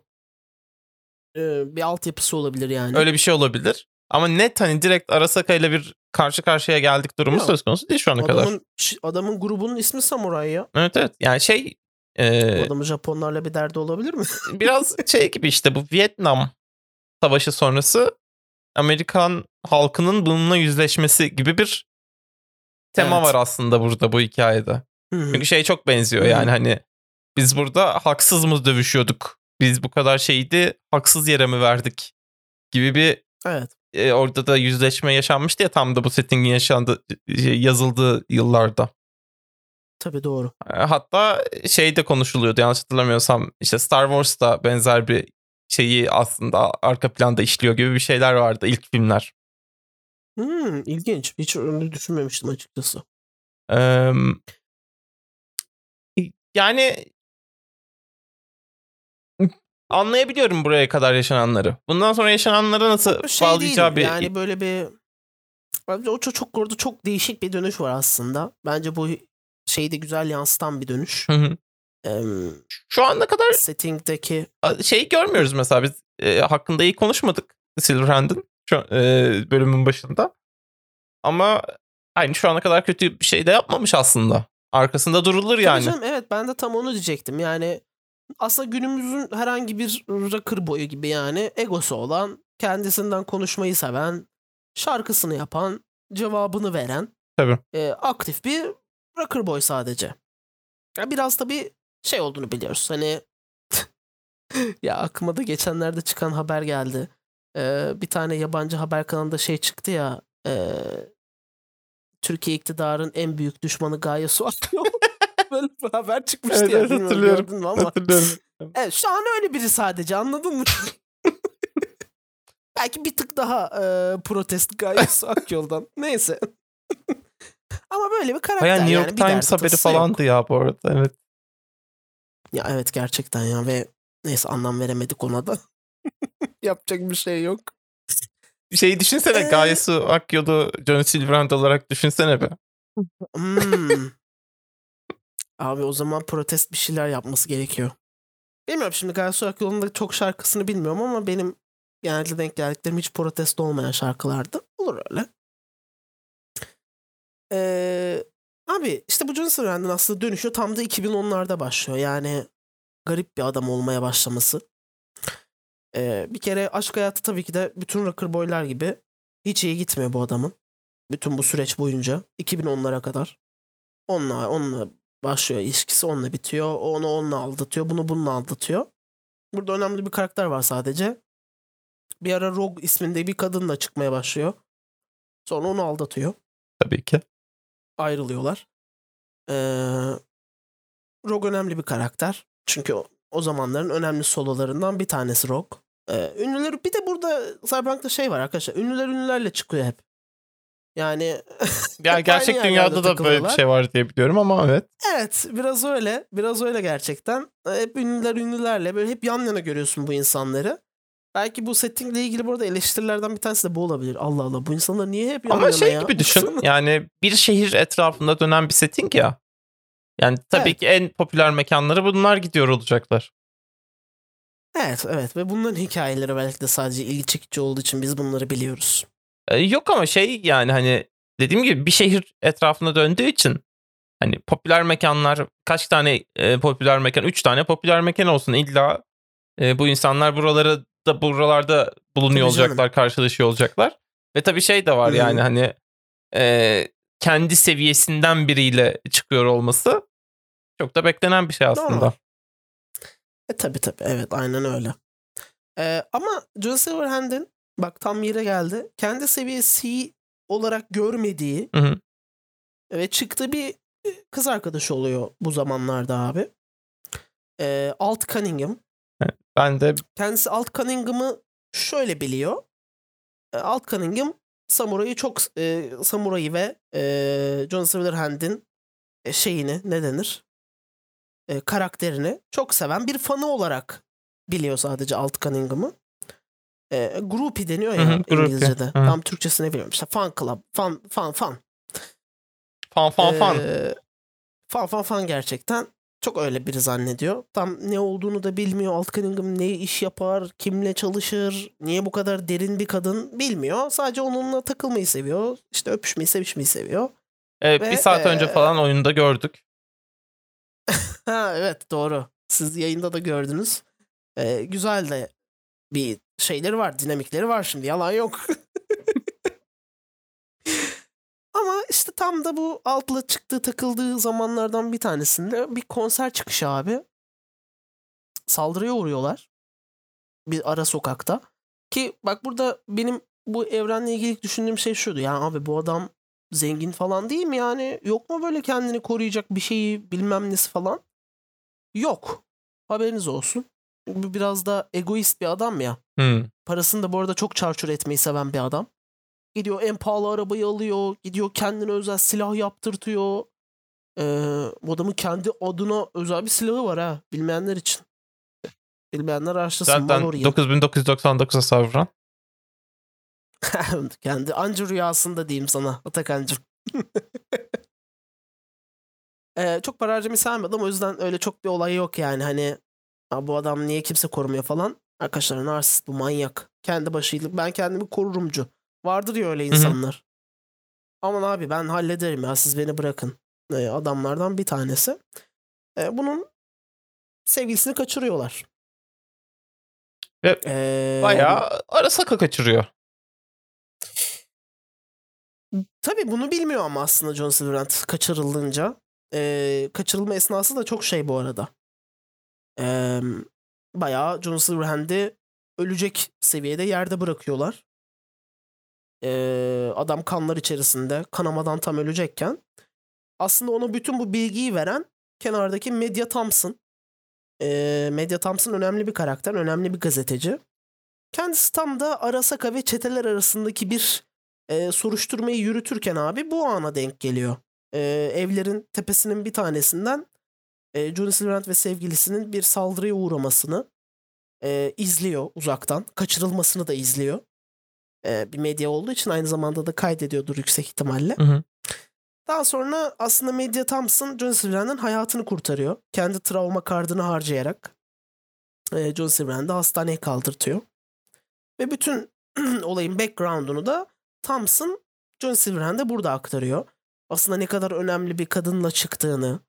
Ee, bir altyapısı olabilir yani.
Öyle bir şey olabilir. Ama net hani direkt Arasaka ile bir karşı karşıya geldik durumu söz konusu değil şu ana kadar.
adamın, şi- adamın grubunun ismi Samuray ya.
Evet evet. Yani şey e,
Adamın Japonlarla bir derdi olabilir mi? *laughs*
biraz şey gibi işte bu Vietnam Savaşı sonrası Amerikan halkının bununla yüzleşmesi gibi bir tema
Evet.
var aslında burada bu hikayede. Çünkü şey çok benziyor yani hani biz burada haksız mı dövüşüyorduk? Biz bu kadar şeydi haksız yere mi verdik? Gibi bir
evet.
e, orada da yüzleşme yaşanmıştı ya tam da bu settingin yaşandığı şey, yazıldığı yıllarda.
Tabii doğru.
E, Hatta şey de konuşuluyordu yanlış hatırlamıyorsam işte Star Wars'ta benzer bir şeyi aslında arka planda işliyor gibi bir şeyler vardı ilk filmler.
Hmm, ilginç. Hiç öyle düşünmemiştim açıkçası.
Eee, yani anlayabiliyorum buraya kadar yaşananları. Bundan sonra yaşananlara nasıl
şey
bağlayacağı
değil.
bir
Yani böyle bir bence o çok, çok orada çok değişik bir dönüş var aslında. Bence bu şeyi de güzel yansıtan bir dönüş.
Hı hı. Şu ana kadar
setting'deki
şey görmüyoruz mesela biz e, hakkında iyi konuşmadık Silverhand'ın şu e, bölümün başında. Ama aynı şu ana kadar kötü bir şey de yapmamış aslında. Arkasında durulur
Tabii
yani.
canım, evet ben de tam onu diyecektim. Yani aslında günümüzün herhangi bir rocker boyu gibi yani egosu olan, kendisinden konuşmayı seven, şarkısını yapan, cevabını veren
Tabii.
e, aktif bir rocker boy sadece. Ya biraz da bir şey olduğunu biliyoruz. Hani *laughs* ya aklıma da geçenlerde çıkan haber geldi. Ee, bir tane yabancı haber kanalında şey çıktı ya e, Türkiye iktidarın en büyük düşmanı Gaye Su Akıyor. *laughs* *laughs* Böyle bir haber çıkmıştı
Evet,
ya.
evet, hatırlıyorum.
gördün mü ama.
Hatırlıyorum.
Evet şu an öyle biri sadece anladın mı? Belki bir tık daha e, protest Gaye Su Akyol'dan. Neyse. ama böyle bir karakter
Baya New
yani.
York
derdi
Times haberi
tasası yok.
falandı ya bu arada. Evet.
Ya evet gerçekten ya ve neyse anlam veremedik ona da. *laughs* Yapacak bir şey yok.
Şeyi düşünsene
Ee?
Gaye Su Akyol'u John Silverhand olarak düşünsene be.
Hmm. *laughs* Abi o zaman protest bir şeyler yapması gerekiyor. Bilmiyorum şimdi Gaysu Akyol'un da çok şarkısını bilmiyorum ama benim genelde denk geldiklerim hiç protest olmayan şarkılardı. Olur öyle. Ee, abi işte bu John Silverhand'ın aslında dönüşü tam da 2010'larda başlıyor. Yani garip bir adam olmaya başlaması. Ee, bir kere aşk hayatı tabii ki de bütün rocker boylar gibi hiç iyi gitmiyor bu adamın. Bütün bu süreç boyunca 2010'lara kadar. Onunla, onunla başlıyor ilişkisi onunla bitiyor. O Onu onunla aldatıyor. Bunu bununla aldatıyor. Burada önemli bir karakter var sadece. Bir ara Rogue isminde bir kadınla çıkmaya başlıyor. Sonra onu aldatıyor.
Tabii ki.
Ayrılıyorlar. Ee, Rogue önemli bir karakter. Çünkü o, o zamanların önemli sololarından bir tanesi Rogue. Ee, ünlüler bir de burada Cyberpunk'ta şey var arkadaşlar. Ünlüler ünlülerle çıkıyor hep. Yani *laughs*
Ya
Hep
gerçek dünyada da böyle bir şey var diye biliyorum ama evet.
Evet biraz öyle. Biraz öyle gerçekten. Hep ünlüler ünlülerle böyle hep yan yana görüyorsun bu insanları. Belki bu settingle ilgili burada eleştirilerden bir tanesi de bu olabilir. Allah Allah bu insanlar niye hep
Ama şey
ya?
gibi düşün. Yani bir şehir etrafında dönen bir setting ya. Yani tabii
Evet.
ki en popüler mekanları bunlar gidiyor olacaklar.
evet evet ve bunların hikayeleri belki de sadece ilgi çekici olduğu için biz bunları biliyoruz.
Ee, yok ama şey yani hani dediğim gibi bir şehir etrafında döndüğü için hani popüler mekanlar kaç tane e, popüler mekan? Üç tane popüler mekan olsun. İlla e, bu insanlar buraları da buralarda bulunuyor
Tabii canım.
olacaklar, karşılaşıyor olacaklar. Ve tabii şey de var
hı.
yani hani e, kendi seviyesinden biriyle çıkıyor olması çok da beklenen bir şey aslında.
Normal. E tabi tabi evet aynen öyle. Ee, ama John Silverhand'in bak tam yere geldi. Kendi seviyesi olarak görmediği
Hı hı.
ve çıktığı bir e, kız arkadaşı oluyor bu zamanlarda abi. Ee, Alt Cunningham.
Ben de
Kendisi Alt Cunningham'ı şöyle biliyor. E, Alt Cunningham Samurai'yi çok e, Samurai'yi ve e, John Silverhand'in e, şeyini ne denir? E, karakterini çok seven bir fanı olarak biliyor sadece Alt Cunningham'ı. E, groupie deniyor ya
Hı hı, groupie.
İngilizce'de.
Hı.
Tam Türkçesini bilmiyorum. İşte fan club, fan fan fan.
Fan fan fan.
Ee, fan fan fan gerçekten. Çok öyle biri zannediyor. Tam ne olduğunu da bilmiyor. Alt Cunningham ne iş yapar, kimle çalışır, niye bu kadar derin bir kadın bilmiyor. Sadece onunla takılmayı seviyor. İşte öpüşmeyi, sevişmeyi seviyor.
Evet,
ve,
bir saat önce
eee,
falan oyunda gördük. *laughs*
Ha evet doğru. Siz yayında da gördünüz. Ee, güzel de bir şeyleri var, dinamikleri var şimdi. Yalan yok. *laughs* Ama işte tam da bu altla çıktığı takıldığı zamanlardan bir tanesinde bir konser çıkışı abi. Saldırıya uğruyorlar. Bir ara sokakta. Ki bak burada benim bu evrenle ilgili düşündüğüm şey şuydu. Yani abi bu adam zengin falan değil mi yani? Yok mu böyle kendini koruyacak bir şeyi bilmem nesi falan? Yok. Haberiniz olsun. Bu biraz da egoist bir adam ya.
Hmm.
Parasını da bu arada çok çarçur etmeyi seven bir adam. Gidiyor en pahalı arabayı alıyor. Gidiyor kendine özel silah yaptırtıyor. Ee, bu adamın kendi adına özel bir silahı var ha. Bilmeyenler için. Bilmeyenler araştırsın.
Zaten
Malorian.
9999'a savuran.
kendi anca rüyasında diyeyim sana Atakan'cığım. *laughs* Ee, çok para harcamayı sevmedim o yüzden öyle çok bir olay yok yani hani "Aa, bu adam niye kimse korumuyor falan. Arkadaşlar narsist bu manyak. Kendi başıyla ben kendimi korurumcu. Vardır ya öyle insanlar. Aman abi ben hallederim ya siz beni bırakın. Ee, adamlardan bir tanesi. Ee, bunun sevgilisini kaçırıyorlar.
Ve
Ee,
Bayağı Arasaka kaçırıyor.
Tabii bunu bilmiyor ama aslında John Silverhand kaçırılınca. Ee, kaçırılma esnası da çok şey bu arada. Ee, bayağı John Silverhand'i ölecek seviyede yerde bırakıyorlar. Ee, adam kanlar içerisinde kanamadan tam ölecekken. Aslında ona bütün bu bilgiyi veren kenardaki Media Thompson. Ee, Media Thompson önemli bir karakter, önemli bir gazeteci. Kendisi tam da Arasaka ve çeteler arasındaki bir e, soruşturmayı yürütürken abi bu ana denk geliyor. E, evlerin tepesinin bir tanesinden e, Johnny Silverhand ve sevgilisinin bir saldırıya uğramasını e, izliyor uzaktan. Kaçırılmasını da izliyor. E, bir medya olduğu için aynı zamanda da kaydediyordur yüksek ihtimalle.
Hı hı.
Daha sonra aslında Media Thompson John Silverhand'ın hayatını kurtarıyor. Kendi travma kartını harcayarak e, John Silverhand'ı hastaneye kaldırtıyor. Ve bütün *clears throat* olayın background'unu da Thompson John Silverhand'e burada aktarıyor. Aslında ne kadar önemli bir kadınla çıktığını,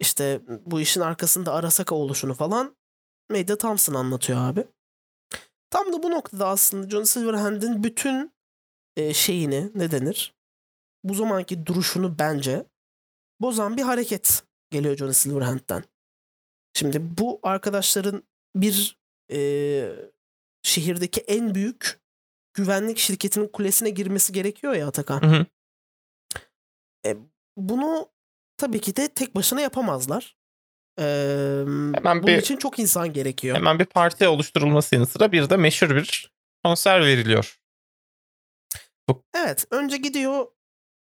işte bu işin arkasında Arasaka oluşunu falan Media Thompson anlatıyor abi. Tam da bu noktada aslında John Silverhand'in bütün e, şeyini ne denir? Bu zamanki duruşunu bence bozan bir hareket geliyor John Silverhand'den. Şimdi bu arkadaşların bir e, şehirdeki en büyük güvenlik şirketinin kulesine girmesi gerekiyor ya Atakan.
Hı hı.
Bunu tabii ki de tek başına yapamazlar. Ee,
Hemen
bunun
bir-
için çok insan gerekiyor.
Hemen bir parti oluşturulması yanı sıra bir de meşhur bir konser veriliyor.
Evet, önce gidiyor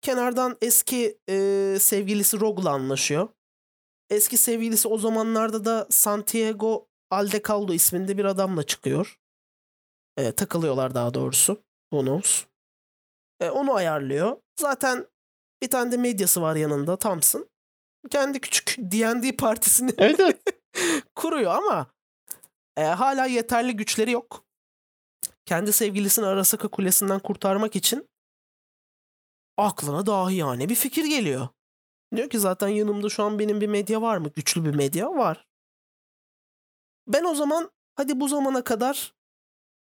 kenardan eski e, sevgilisi Rogue'la anlaşıyor. Eski sevgilisi o zamanlarda da Santiago Aldecaldo isminde bir adamla çıkıyor. E, takılıyorlar daha doğrusu. Who knows? E, onu ayarlıyor. Zaten bir tane de medyası var yanında Thompson. Kendi küçük D&D partisini
Evet evet. *laughs*
kuruyor ama e, hala yeterli güçleri yok. Kendi sevgilisini Arasaka Kulesi'nden kurtarmak için aklına dahi yani bir fikir geliyor. Diyor ki zaten yanımda şu an benim bir medya var mı? Güçlü bir medya var. Ben o zaman hadi bu zamana kadar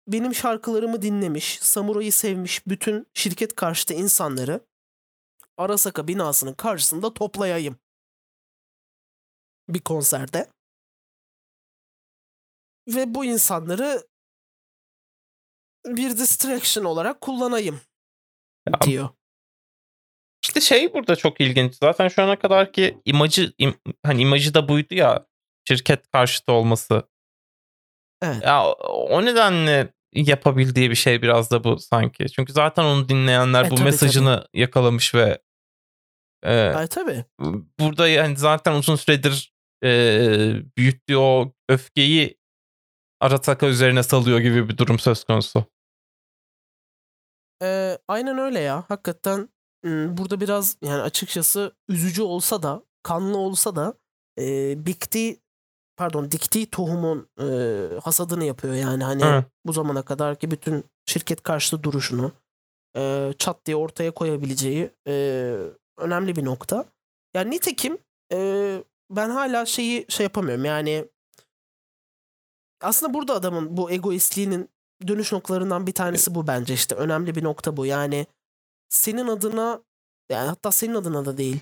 benim şarkılarımı dinlemiş, Samurai'yi sevmiş bütün şirket karşıtı insanları Arasaka binasının karşısında toplayayım. Bir konserde. Ve bu insanları bir distraction olarak kullanayım
Ya,
diyor.
İşte şey burada çok ilginç. Zaten şu ana kadar ki imajı im- hani imajı da buydu ya şirket karşıtı olması.
Evet.
Ya o nedenle yapabildiği bir şey biraz da bu sanki. Çünkü zaten onu dinleyenler
E,
bu
tabii,
mesajını yakalamış ve e,
Ay tabii.
burada yani zaten uzun süredir e, büyüttüğü o öfkeyi Arasaka üzerine salıyor gibi bir durum söz konusu.
Ee, aynen öyle ya. Hakikaten burada biraz yani açıkçası üzücü olsa da kanlı olsa da e, diktiği pardon diktiği tohumun e, hasadını yapıyor yani hani
Evet.
bu zamana kadar ki bütün şirket karşıtı duruşunu e, çat diye ortaya koyabileceği e, önemli bir nokta. Yani nitekim e, ben hala şeyi şey yapamıyorum. Yani aslında burada adamın bu egoistliğinin dönüş noktalarından bir tanesi bu bence işte. Önemli bir nokta bu. Yani senin adına yani hatta senin adına da değil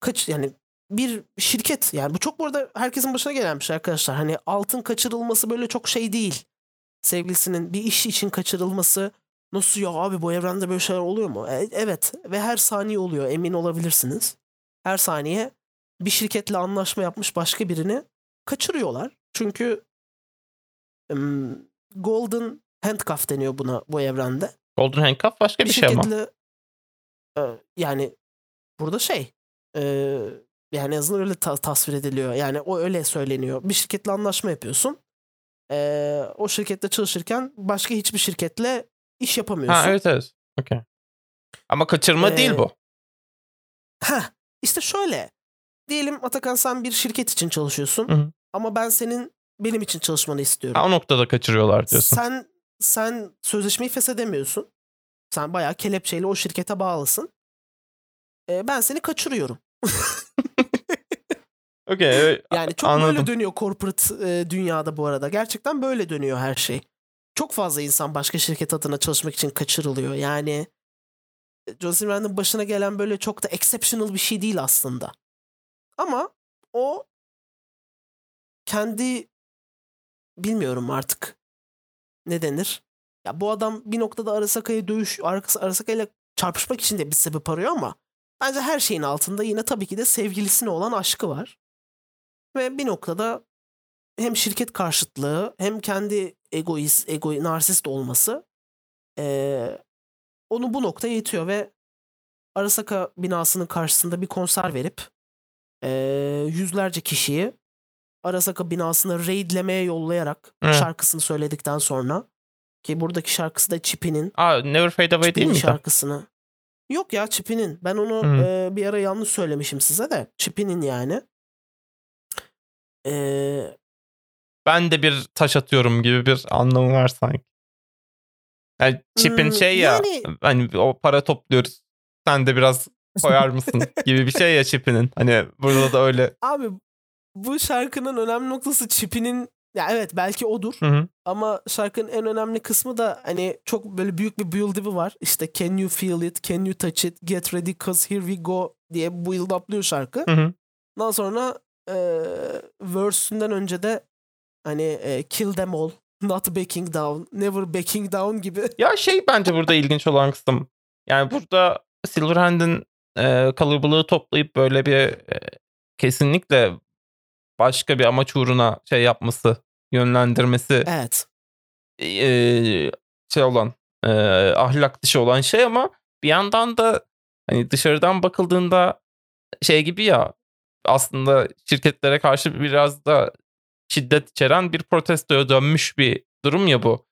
kaç yani bir şirket. Yani bu çok bu arada herkesin başına gelen bir şey arkadaşlar. Hani altın kaçırılması böyle çok şey değil. Sevgilisinin bir iş için kaçırılması nasıl ya abi bu evrende böyle şeyler oluyor mu? E, evet ve her saniye oluyor emin olabilirsiniz. Her saniye bir şirketle anlaşma yapmış başka birini kaçırıyorlar. Çünkü ım, golden handcuff deniyor buna bu evrende.
Golden Handcuff başka bir, şey ama.
e, yani burada şey e, yani en azından öyle ta- tasvir ediliyor. Yani o öyle söyleniyor. Bir şirketle anlaşma yapıyorsun. E, o şirkette çalışırken başka hiçbir şirketle iş yapamıyorsun.
Ha evet evet. Okey. Ama kaçırma
Ee,
değil bu.
Heh, işte şöyle. Diyelim Atakan sen bir şirket için çalışıyorsun.
Hı hı.
Ama ben senin benim için çalışmanı istiyorum.
Ha, o noktada kaçırıyorlar diyorsun.
Sen sen sözleşmeyi feshedemiyorsun. Sen bayağı kelepçeyle o şirkete bağlısın. Ee, ben seni kaçırıyorum. *laughs*
Okey. evet,
Yani çok
anladım.
böyle dönüyor corporate e, dünyada bu arada. Gerçekten böyle dönüyor her şey. Çok fazla insan başka şirket adına çalışmak için kaçırılıyor. Yani e, John Silver'ın başına gelen böyle çok da exceptional bir şey değil aslında. Ama o kendi bilmiyorum artık ne denir. Ya bu adam bir noktada Arasaka'ya dövüş, Aras- Arasaka ile çarpışmak için de bir sebep arıyor ama bence her şeyin altında yine tabii ki de sevgilisine olan aşkı var. Ve bir noktada hem şirket karşıtlığı hem kendi egoist, ego, narsist olması eee, onu bu noktaya itiyor ve Arasaka binasının karşısında bir konser verip eee, yüzlerce kişiyi Arasaka binasını raidlemeye yollayarak
Evet.
şarkısını söyledikten sonra ki buradaki şarkısı da Chippy'nin
Aa, Never Fade Away değil miydi?
şarkısını. Yok ya Chippy'nin. Ben onu
Hı.
e, bir ara yanlış söylemişim size de. Chippy'nin yani. Ee,
Ben de bir taş atıyorum gibi bir anlamı var sanki. Yani Chip'in
Hmm,
şey ya
yani-
hani o para topluyoruz. Sen de biraz koyar mısın *laughs* gibi bir şey ya Chip'inin. Hani burada da öyle.
abi bu şarkının önemli noktası Chippy'nin ya evet belki odur
Hı hı.
ama şarkının en önemli kısmı da hani çok böyle büyük bir build up'ı var. İşte can you feel it, can you touch it, get ready cause here we go diye build up'lıyor şarkı.
Hı hı.
Ondan sonra e, verse'ünden önce de hani e, kill them all, *laughs* not backing down, never backing down gibi. *laughs*
Ya şey bence burada ilginç olan kısım. Yani burada Silverhand'in e, kalabalığı toplayıp böyle bir e, kesinlikle başka bir amaç uğruna şey yapması, yönlendirmesi
Evet.
e, şey olan e, ahlak dışı olan şey ama bir yandan da hani dışarıdan bakıldığında şey gibi ya aslında şirketlere karşı biraz da şiddet içeren bir protestoya dönmüş bir durum ya bu.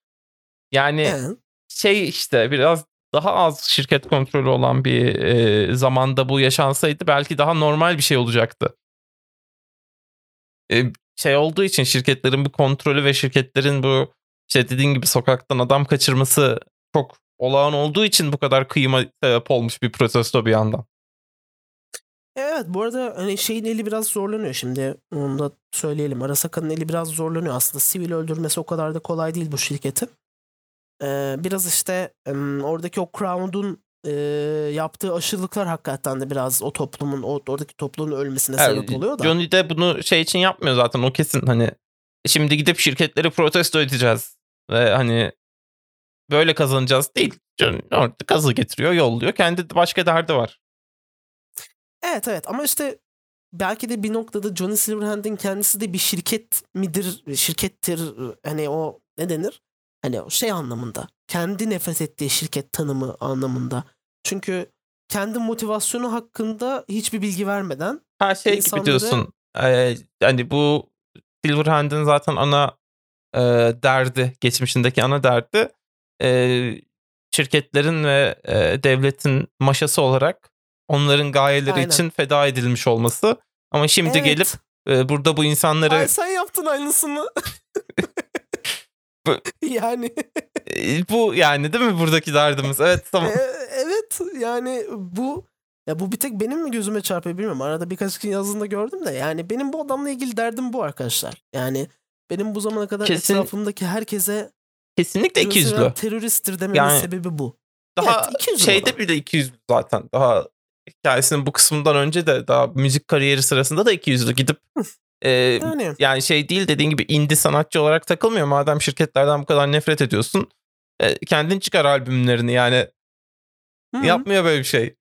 Yani
Evet.
şey işte biraz daha az şirket kontrolü olan bir e, zamanda bu yaşansaydı belki daha normal bir şey olacaktı. E, şey olduğu için şirketlerin bu kontrolü ve şirketlerin bu işte dediğin gibi sokaktan adam kaçırması çok olağan olduğu için bu kadar kıyıma sebep olmuş bir protesto bir yandan.
Evet bu arada hani şeyin eli biraz zorlanıyor şimdi onu da söyleyelim. Arasaka'nın eli biraz zorlanıyor aslında sivil öldürmesi o kadar da kolay değil bu şirketin. Ee, biraz işte oradaki o Crown'un e, yaptığı aşırılıklar hakikaten de biraz o toplumun o oradaki toplumun ölmesine
Yani
sebep oluyor da.
Johnny de bunu şey için yapmıyor zaten o kesin hani şimdi gidip şirketleri protesto edeceğiz ve hani böyle kazanacağız değil. Johnny orada gazı getiriyor yolluyor kendi başka derdi var.
Evet evet ama işte belki de bir noktada Johnny Silverhand'in kendisi de bir şirket midir, şirkettir hani o ne denir? Hani o şey anlamında. Kendi nefret ettiği şirket tanımı anlamında. Çünkü kendi motivasyonu hakkında hiçbir bilgi vermeden
Ha şey
İnsanları-
gibi diyorsun. Ee, hani bu Silverhand'in zaten ana e, derdi, geçmişindeki ana derdi e, şirketlerin ve e, devletin maşası olarak onların gayeleri
Aynen.
için feda edilmiş olması. Ama şimdi
Evet.
gelip e, burada bu insanları
Ay sen yaptın aynısını. *laughs*
Bu- *laughs*
yani
e, bu yani değil mi buradaki derdimiz? Evet tamam.
e, evet yani bu ya bu bir tek benim mi gözüme çarpıyor bilmiyorum. Arada birkaç kişi yazdığında gördüm de yani benim bu adamla ilgili derdim bu arkadaşlar. Yani benim bu zamana kadar
Kesin-
etrafımdaki herkese
Kesinlikle ikiyüzlü.
Teröristtir dememin
Yani-
sebebi bu.
Daha
Evet, 200
şeyde
adam.
bile 200 zaten. Daha hikayesinin bu kısmından önce de daha müzik kariyeri sırasında da 200'lü gidip e,
Yani
yani şey değil dediğin gibi indie sanatçı olarak takılmıyor. Madem şirketlerden bu kadar nefret ediyorsun e, kendin çıkar albümlerini yani
hı,
yapmıyor böyle bir şey.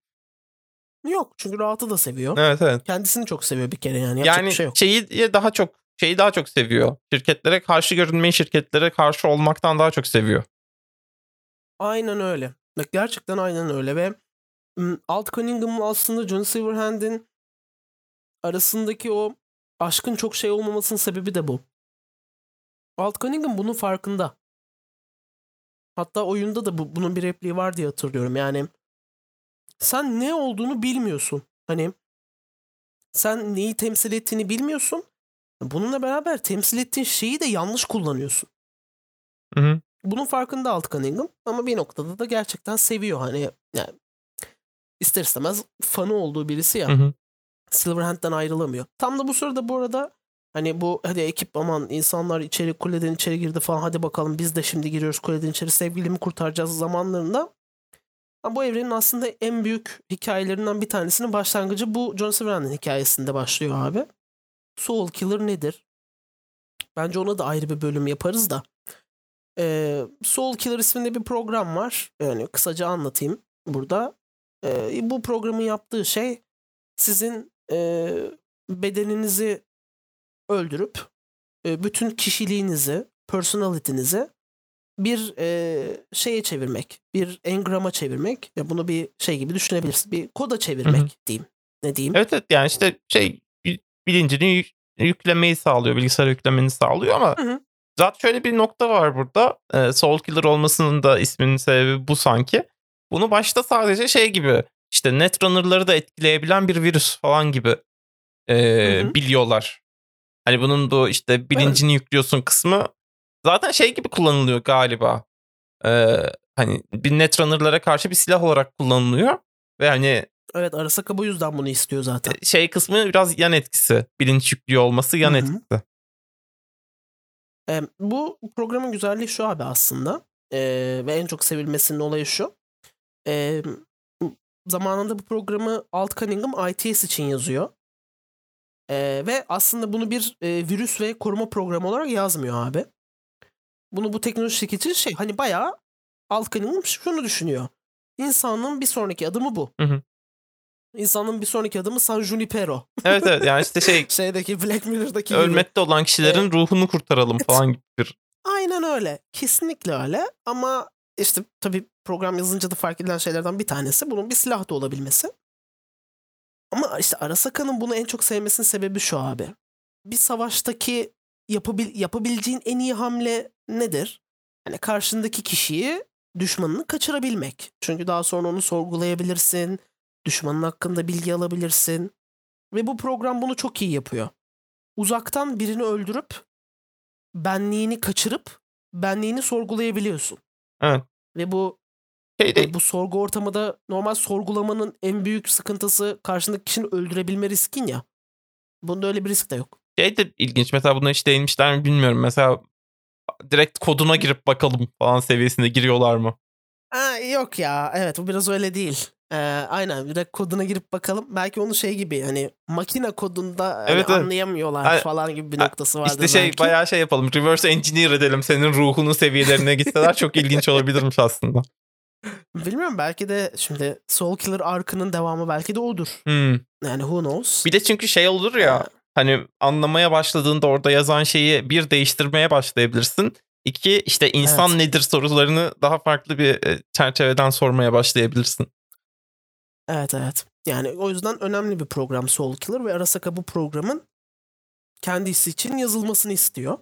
yok çünkü rahatı da seviyor.
Evet evet.
Kendisini çok seviyor bir kere yani. Yapacak
Yani
bir şey yok.
şeyi daha çok şeyi daha çok seviyor. Şirketlere karşı görünmeyi şirketlere karşı olmaktan daha çok seviyor.
Aynen öyle. Bak gerçekten aynen öyle ve Alt Cunningham'la aslında John Silverhand'in arasındaki o aşkın çok şey olmamasının sebebi de bu. Alt Cunningham bunun farkında. Hatta oyunda da bu, bunun bir repliği var diye hatırlıyorum. Yani sen ne olduğunu bilmiyorsun. Hani sen neyi temsil ettiğini bilmiyorsun. Bununla beraber temsil ettiğin şeyi de yanlış kullanıyorsun.
Hı hı.
Bunun farkında Alt Cunningham ama bir noktada da gerçekten seviyor hani yani ister istemez fanı olduğu birisi ya.
Hı hı.
Silverhand'den ayrılamıyor. Tam da bu sırada bu arada hani bu hadi ekip aman insanlar içeri kuleden içeri girdi falan hadi bakalım biz de şimdi giriyoruz kuleden içeri sevgilimi kurtaracağız zamanlarında ama bu evrenin aslında en büyük hikayelerinden bir tanesinin başlangıcı bu John Silverhand'in hikayesinde başlıyor abi. Soul Killer nedir? Bence ona da ayrı bir bölüm yaparız da. Ee, Soul Killer isminde bir program var. Yani kısaca anlatayım burada. Ee, bu programın yaptığı şey sizin e, bedeninizi öldürüp e, bütün kişiliğinizi, personality'nizi bir e, şeye çevirmek, bir engrama çevirmek. Ya bunu bir şey gibi düşünebilirsin. Bir koda çevirmek
Hı hı.
diyeyim. Ne diyeyim?
Evet evet yani işte şey bilincini yük- yüklemeyi sağlıyor. Bilgisayara yüklemeni sağlıyor ama
Hı hı.
zaten şöyle bir nokta var burada. Ee, Soul Killer olmasının da isminin sebebi bu sanki. Bunu başta sadece şey gibi işte Netrunner'ları da etkileyebilen bir virüs falan gibi e,
Hı hı.
biliyorlar. Hani bunun bu işte bilincini yüklüyorsun kısmı zaten şey gibi kullanılıyor galiba. Ee, hani bir Netrunner'lara karşı bir silah olarak kullanılıyor. Ve hani
Evet Arasaka bu yüzden bunu istiyor zaten.
şey kısmı biraz yan etkisi. Bilinç yüklüyor olması yan
Hı hı.
etkisi.
E, bu programın güzelliği şu abi aslında. E, ve en çok sevilmesinin olayı şu. E, zamanında bu programı Alt Cunningham ITS için yazıyor. E, ve aslında bunu bir e, virüs ve koruma programı olarak yazmıyor abi. Bunu bu teknoloji şirketi şey hani bayağı Alt Cunningham şunu düşünüyor. İnsanın bir sonraki adımı bu.
Hı hı.
İnsanın bir sonraki adımı San Junipero.
Evet evet yani işte şey *laughs*
Şeydeki Black Mirror'daki gibi.
ölmekte olan kişilerin ruhunu kurtaralım
Evet.
falan gibi bir.
Aynen öyle. Kesinlikle öyle. Ama işte tabii program yazınca da fark edilen şeylerden bir tanesi bunun bir silah da olabilmesi. Ama işte Arasaka'nın bunu en çok sevmesinin sebebi şu abi. Bir savaştaki yapabil yapabileceğin en iyi hamle nedir? Hani karşındaki kişiyi düşmanını kaçırabilmek. Çünkü daha sonra onu sorgulayabilirsin. Düşmanın hakkında bilgi alabilirsin. Ve bu program bunu çok iyi yapıyor. Uzaktan birini öldürüp benliğini kaçırıp benliğini sorgulayabiliyorsun.
Evet.
Ve bu
Şey de,
e, bu sorgu ortamı da normal sorgulamanın en büyük sıkıntısı karşındaki kişinin öldürebilme riskin ya. Bunda öyle bir risk de yok.
şey de ilginç. Mesela buna hiç değinmişler mi bilmiyorum. Mesela direkt koduna girip bakalım falan seviyesinde giriyorlar mı?
Ha, yok ya evet bu biraz öyle değil. Ee, aynen direkt koduna girip bakalım. Belki onu şey gibi hani makine kodunda hani
Evet, evet.
anlayamıyorlar
Ay-
falan gibi bir noktası vardır
İşte şey
belki.
bayağı şey yapalım. Reverse engineer edelim. Senin ruhunun seviyelerine gitseler çok ilginç olabilirmiş aslında.
Bilmiyorum belki de şimdi Soul Killer arkının devamı belki de odur.
Hmm.
Yani who knows.
Bir de çünkü şey olur ya hani anlamaya başladığında orada yazan şeyi bir değiştirmeye başlayabilirsin. İki işte insan
Evet.
nedir sorularını daha farklı bir çerçeveden sormaya başlayabilirsin.
Evet evet. Yani o yüzden önemli bir program Soul Killer ve Arasaka bu programın kendisi için yazılmasını istiyor.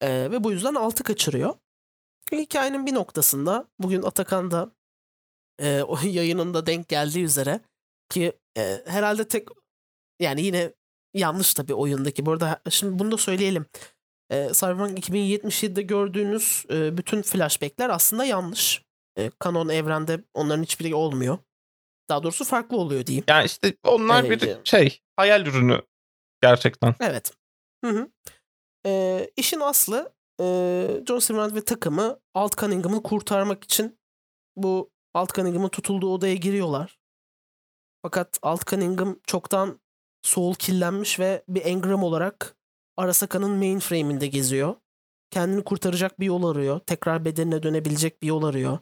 Ee, ve bu yüzden altı kaçırıyor. Hikayenin bir noktasında bugün Atakan da e, o *laughs* yayınında denk geldiği üzere ki e, herhalde tek yani yine yanlış tabii oyundaki. Bu arada şimdi bunu da söyleyelim. E, Cyberpunk 2077'de gördüğünüz e, bütün flashbackler aslında yanlış. E, kanon evrende onların hiçbiri olmuyor. Daha doğrusu farklı oluyor diyeyim.
Yani işte onlar
Evet.
bir şey hayal ürünü gerçekten.
Evet. Hı hı. Ee, işin aslı e, John Silverhand ve takımı Alt Cunningham'ı kurtarmak için bu Alt Cunningham'ın tutulduğu odaya giriyorlar. Fakat Alt Cunningham çoktan soul killenmiş ve bir engram olarak Arasaka'nın mainframe'inde geziyor. Kendini kurtaracak bir yol arıyor. Tekrar bedenine dönebilecek bir yol arıyor.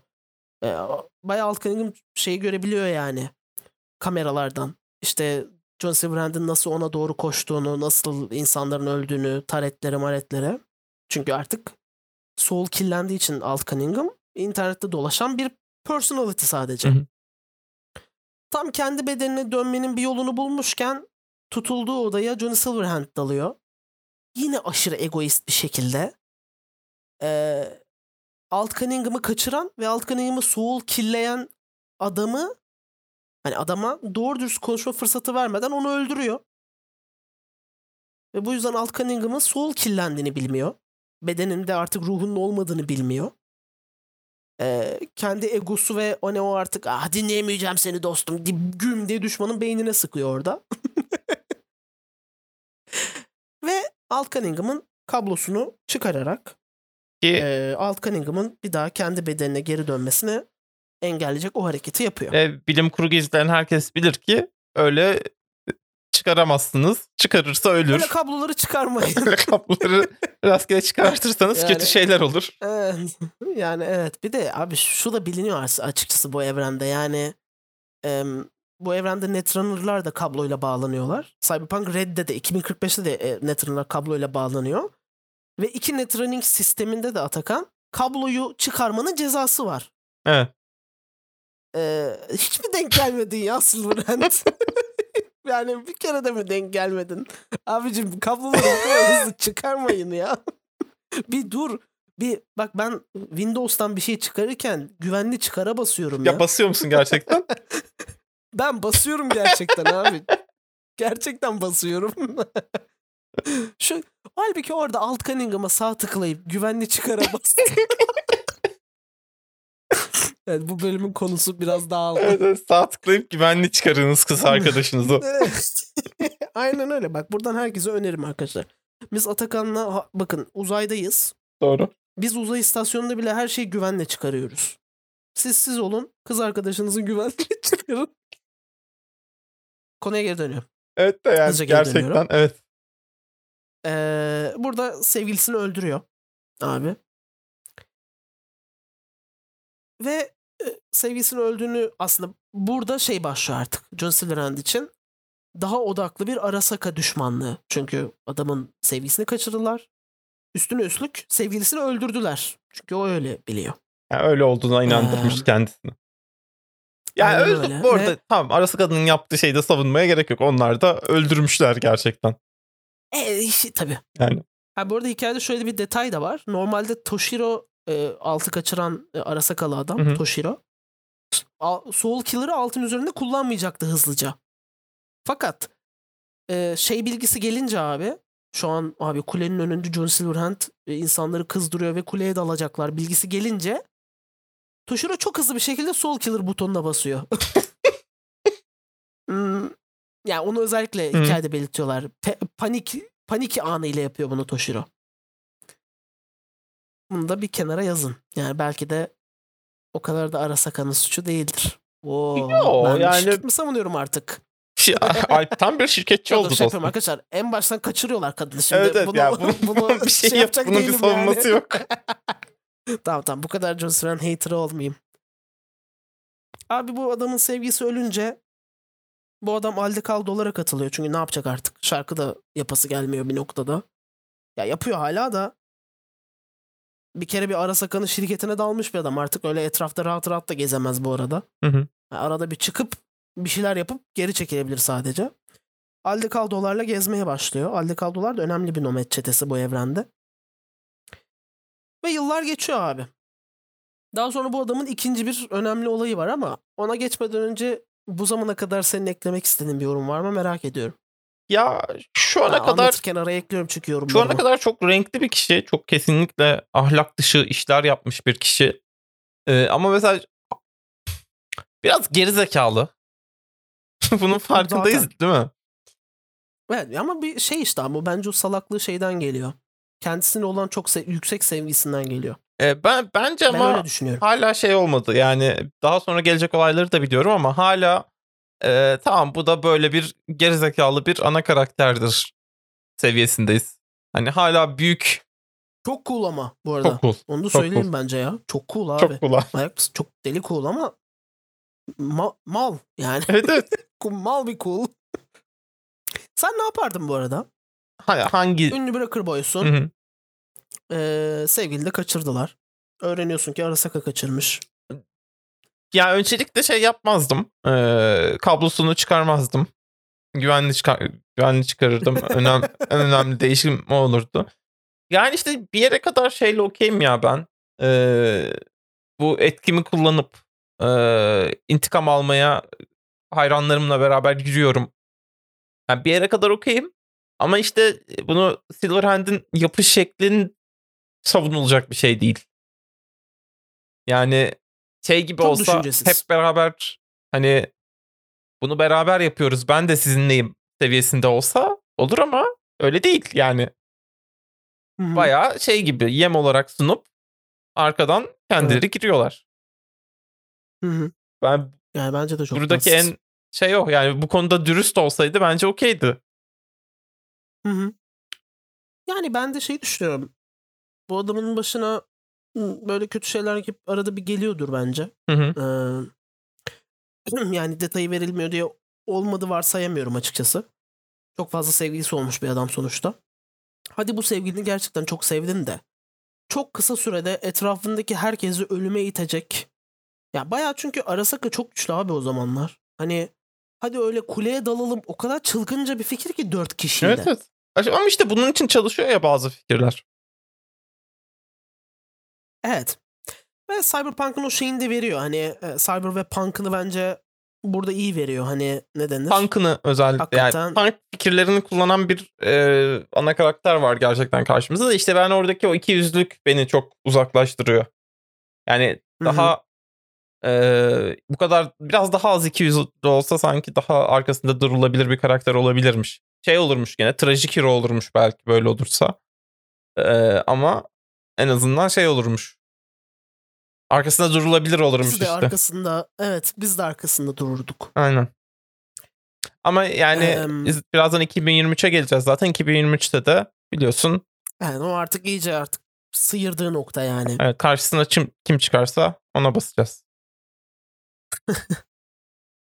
Ee, bayağı Alt Cunningham şeyi görebiliyor yani. Kameralardan. İşte John Silverhand'in nasıl ona doğru koştuğunu, nasıl insanların öldüğünü, taretlere maretlere. Çünkü artık soul killendiği için Alt Cunningham internette dolaşan bir personality sadece.
Hı hı.
Tam kendi bedenine dönmenin bir yolunu bulmuşken tutulduğu odaya Johnny Silverhand dalıyor. Yine aşırı egoist bir şekilde. Ee, Alt Cunningham'ı kaçıran ve Alt Cunningham'ı soul killeyen adamı Hani adama doğru dürüst konuşma fırsatı vermeden onu öldürüyor. Ve bu yüzden Alt Cunningham'ın soul killendiğini bilmiyor. Bedeninde artık ruhunun olmadığını bilmiyor. Ee, kendi egosu ve o ne o artık ah dinleyemeyeceğim seni dostum güm diye düşmanın beynine sıkıyor orada. *laughs* ve Alt Cunningham'ın kablosunu çıkararak
Ki
e, Alt Cunningham'ın bir daha kendi bedenine geri dönmesini engelleyecek o hareketi yapıyor.
e, bilim kurgu izleyen herkes bilir ki öyle çıkaramazsınız. Çıkarırsa ölür.
Böyle kabloları çıkarmayın.
Öyle kabloları rastgele çıkartırsanız
Yani-
kötü şeyler olur.
Evet. Yani evet. Bir de abi şu da biliniyor as- açıkçası bu evrende. Yani em, bu evrende Netrunner'lar da kabloyla bağlanıyorlar. Cyberpunk Red'de de 2045'te de e, Netrunner'lar kabloyla bağlanıyor. Ve iki Netrunning sisteminde de Atakan kabloyu çıkarmanın cezası var.
Evet.
Ee, hiç mi denk gelmedin ya Silverhand? *laughs* yani bir kere de mi denk gelmedin? Abicim kabloları hızlı çıkarmayın ya. *laughs* bir dur. Bir bak ben Windows'tan bir şey çıkarırken güvenli çıkara basıyorum ya.
Ya basıyor musun gerçekten? *laughs*
ben basıyorum gerçekten abi. Gerçekten basıyorum. Şu halbuki orada Alt Cunningham'a sağ tıklayıp güvenli çıkara bas. evet, *laughs* bu bölümün konusu biraz dağıldı.
evet, evet, sağ tıklayıp güvenli çıkarınız kız arkadaşınızı.
Evet. *laughs* Aynen öyle. Bak buradan herkese önerim arkadaşlar. Biz Atakan'la bakın uzaydayız.
Doğru.
Biz uzay istasyonunda bile her şeyi güvenle çıkarıyoruz. Siz siz olun. Kız arkadaşınızı güvenle *laughs* çıkarın. Konuya geri dönüyorum.
Evet de yani
Hızlıca
gerçekten evet.
Ee, burada sevgilisini öldürüyor abi. Ve e, sevgilisini öldüğünü aslında burada şey başlıyor artık John Silverhand için. Daha odaklı bir Arasaka düşmanlığı. Çünkü adamın sevgilisini kaçırdılar. Üstüne üstlük sevgilisini öldürdüler. Çünkü o öyle biliyor.
Yani öyle olduğuna inandırmış
Ee,
kendisini. Yani öldü. Bu arada
Ve-
tamam arası kadının yaptığı şeyde savunmaya gerek yok. Onlar da öldürmüşler gerçekten.
E, işi- tabii.
Yani.
Ha, bu arada hikayede şöyle bir detay da var. Normalde Toshiro e, altı kaçıran e, Arasakalı adam
Hı hı.
Toshiro. Al- Soul Killer'ı altın üzerinde kullanmayacaktı hızlıca. Fakat e, şey bilgisi gelince abi şu an abi kulenin önünde John Silverhand e, insanları kızdırıyor ve kuleye dalacaklar bilgisi gelince Toshiro çok hızlı bir şekilde Soul Killer butonuna basıyor. *laughs* Hmm, yani onu özellikle
Hı.
hikayede belirtiyorlar. Pe- panik panik anıyla yapıyor bunu Toshiro. Bunu da bir kenara yazın. Yani belki de o kadar da Arasaka'nın suçu değildir. Oo,
Yo,
ben
yani-
şirket mi savunuyorum artık?
Şey, Alp tam bir şirketçi oldu
şey
dostum.
arkadaşlar. En baştan kaçırıyorlar kadını şimdi.
Evet evet
bunu,
ya *laughs* bunun,
bunu *laughs*
bir şey yap
yapacak
bunun bir savunması
yani.
yok. *laughs*
tamam tamam bu kadar John Silverhand hater'ı olmayayım. Abi bu adamın sevgisi ölünce bu adam alde kal dolara katılıyor. Çünkü ne yapacak artık? Şarkı da yapası gelmiyor bir noktada. Ya yapıyor hala da bir kere bir Arasaka'nın şirketine dalmış bir adam. Artık öyle etrafta rahat rahat da gezemez bu arada.
Hı hı.
Yani arada bir çıkıp bir şeyler yapıp geri çekilebilir sadece. Aldecaldo'larla gezmeye başlıyor. Aldecaldo'lar da önemli bir nomad çetesi bu evrende. Ve yıllar geçiyor abi. Daha sonra bu adamın ikinci bir önemli olayı var ama ona geçmeden önce bu zamana kadar senin eklemek istediğin bir yorum var mı merak ediyorum.
Ya şu ana
Ha,
kadar
anlatırken araya ekliyorum çünkü yorumlarımı.
şu ana kadar çok renkli bir kişi. Çok kesinlikle ahlak dışı işler yapmış bir kişi. Ee, ama mesela biraz gerizekalı. *laughs* Bunun farkındayız
Zaten.
değil mi?
Evet ama bir şey işte ama bence o salaklığı şeyden geliyor. Kendisine olan çok se- yüksek sevgisinden geliyor.
Ee, ben bence
Ben
ama hala şey olmadı. Yani daha sonra gelecek olayları da biliyorum ama hala e, tamam bu da böyle bir gerizekalı bir ana karakterdir seviyesindeyiz. Hani hala büyük
Çok cool ama bu arada.
çok cool.
Onu da
çok
söyleyeyim bence ya. Çok cool abi.
Çok cool.
Ayak çok deli cool ama ma- mal yani.
evet evet. *laughs*
mal bir cool. *laughs* Sen ne yapardın bu arada?
Ha- Hangi
Ünlü rocker boysun.
Hı hı.
Ee, sevgili de kaçırdılar. Öğreniyorsun ki Arasaka kaçırmış.
Ya öncelikle şey yapmazdım. Ee, kablosunu çıkarmazdım. Güvenli çıkar güvenli çıkarırdım. *laughs* Önem en önemli değişim o olurdu. Yani işte bir yere kadar şeyle okeyim ya ben. Ee, bu etkimi kullanıp e, intikam almaya hayranlarımla beraber yürüyorum. Yani bir yere kadar okeyim. Ama işte bunu Silverhand'in yapış şeklin savunulacak bir şey değil. Yani şey gibi
Çok
olsa hep beraber hani bunu beraber yapıyoruz ben de sizinleyim seviyesinde olsa olur ama öyle değil yani.
Hı hı.
Bayağı şey gibi yem olarak sunup arkadan kendileri giriyorlar.
Hı hı.
Ben
Yani bence de çok
buradaki
tatsız.
en şey o yani bu konuda dürüst olsaydı bence okeydi.
Hı hı. Yani ben de şey düşünüyorum. Bu adamın başına böyle kötü şeyler hep arada bir geliyordur bence.
Hı hı.
Ee, *clears throat* yani detayı verilmiyor diye olmadı varsayamıyorum açıkçası. Çok fazla sevgilisi olmuş bir adam sonuçta. Hadi bu sevgilini gerçekten çok sevdin de. Çok kısa sürede etrafındaki herkesi ölüme itecek. Ya bayağı çünkü Arasaka çok güçlü abi o zamanlar. Hani hadi öyle kuleye dalalım o kadar çılgınca bir fikir ki dört kişiyle.
Evet evet. Ama işte bunun için çalışıyor ya bazı fikirler.
Evet. Ve Cyberpunk'ın o şeyini de veriyor. Hani e, Cyber ve Punk'ını bence burada iyi veriyor. Hani ne denir?
Punk'ını özellikle yani
Hakikaten.
punk fikirlerini kullanan bir e, ana karakter var gerçekten karşımızda da işte ben oradaki o iki yüzlük beni çok uzaklaştırıyor. Yani
Hı hı.
Daha e, bu kadar biraz daha az iki yüzlü olsa sanki daha arkasında durulabilir bir karakter olabilirmiş. Şey olurmuş gene trajik hero olurmuş belki böyle olursa. E, ama en azından şey olurmuş. Arkasında durulabilir olurmuş
Biz de
işte.
arkasında evet biz de arkasında dururduk.
Aynen. Ama yani biz birazdan 2023'e geleceğiz zaten. 2023'te de biliyorsun
Yani o artık iyice artık sıyırdığı nokta yani.
evet, karşısına kim, kim çıkarsa ona basacağız.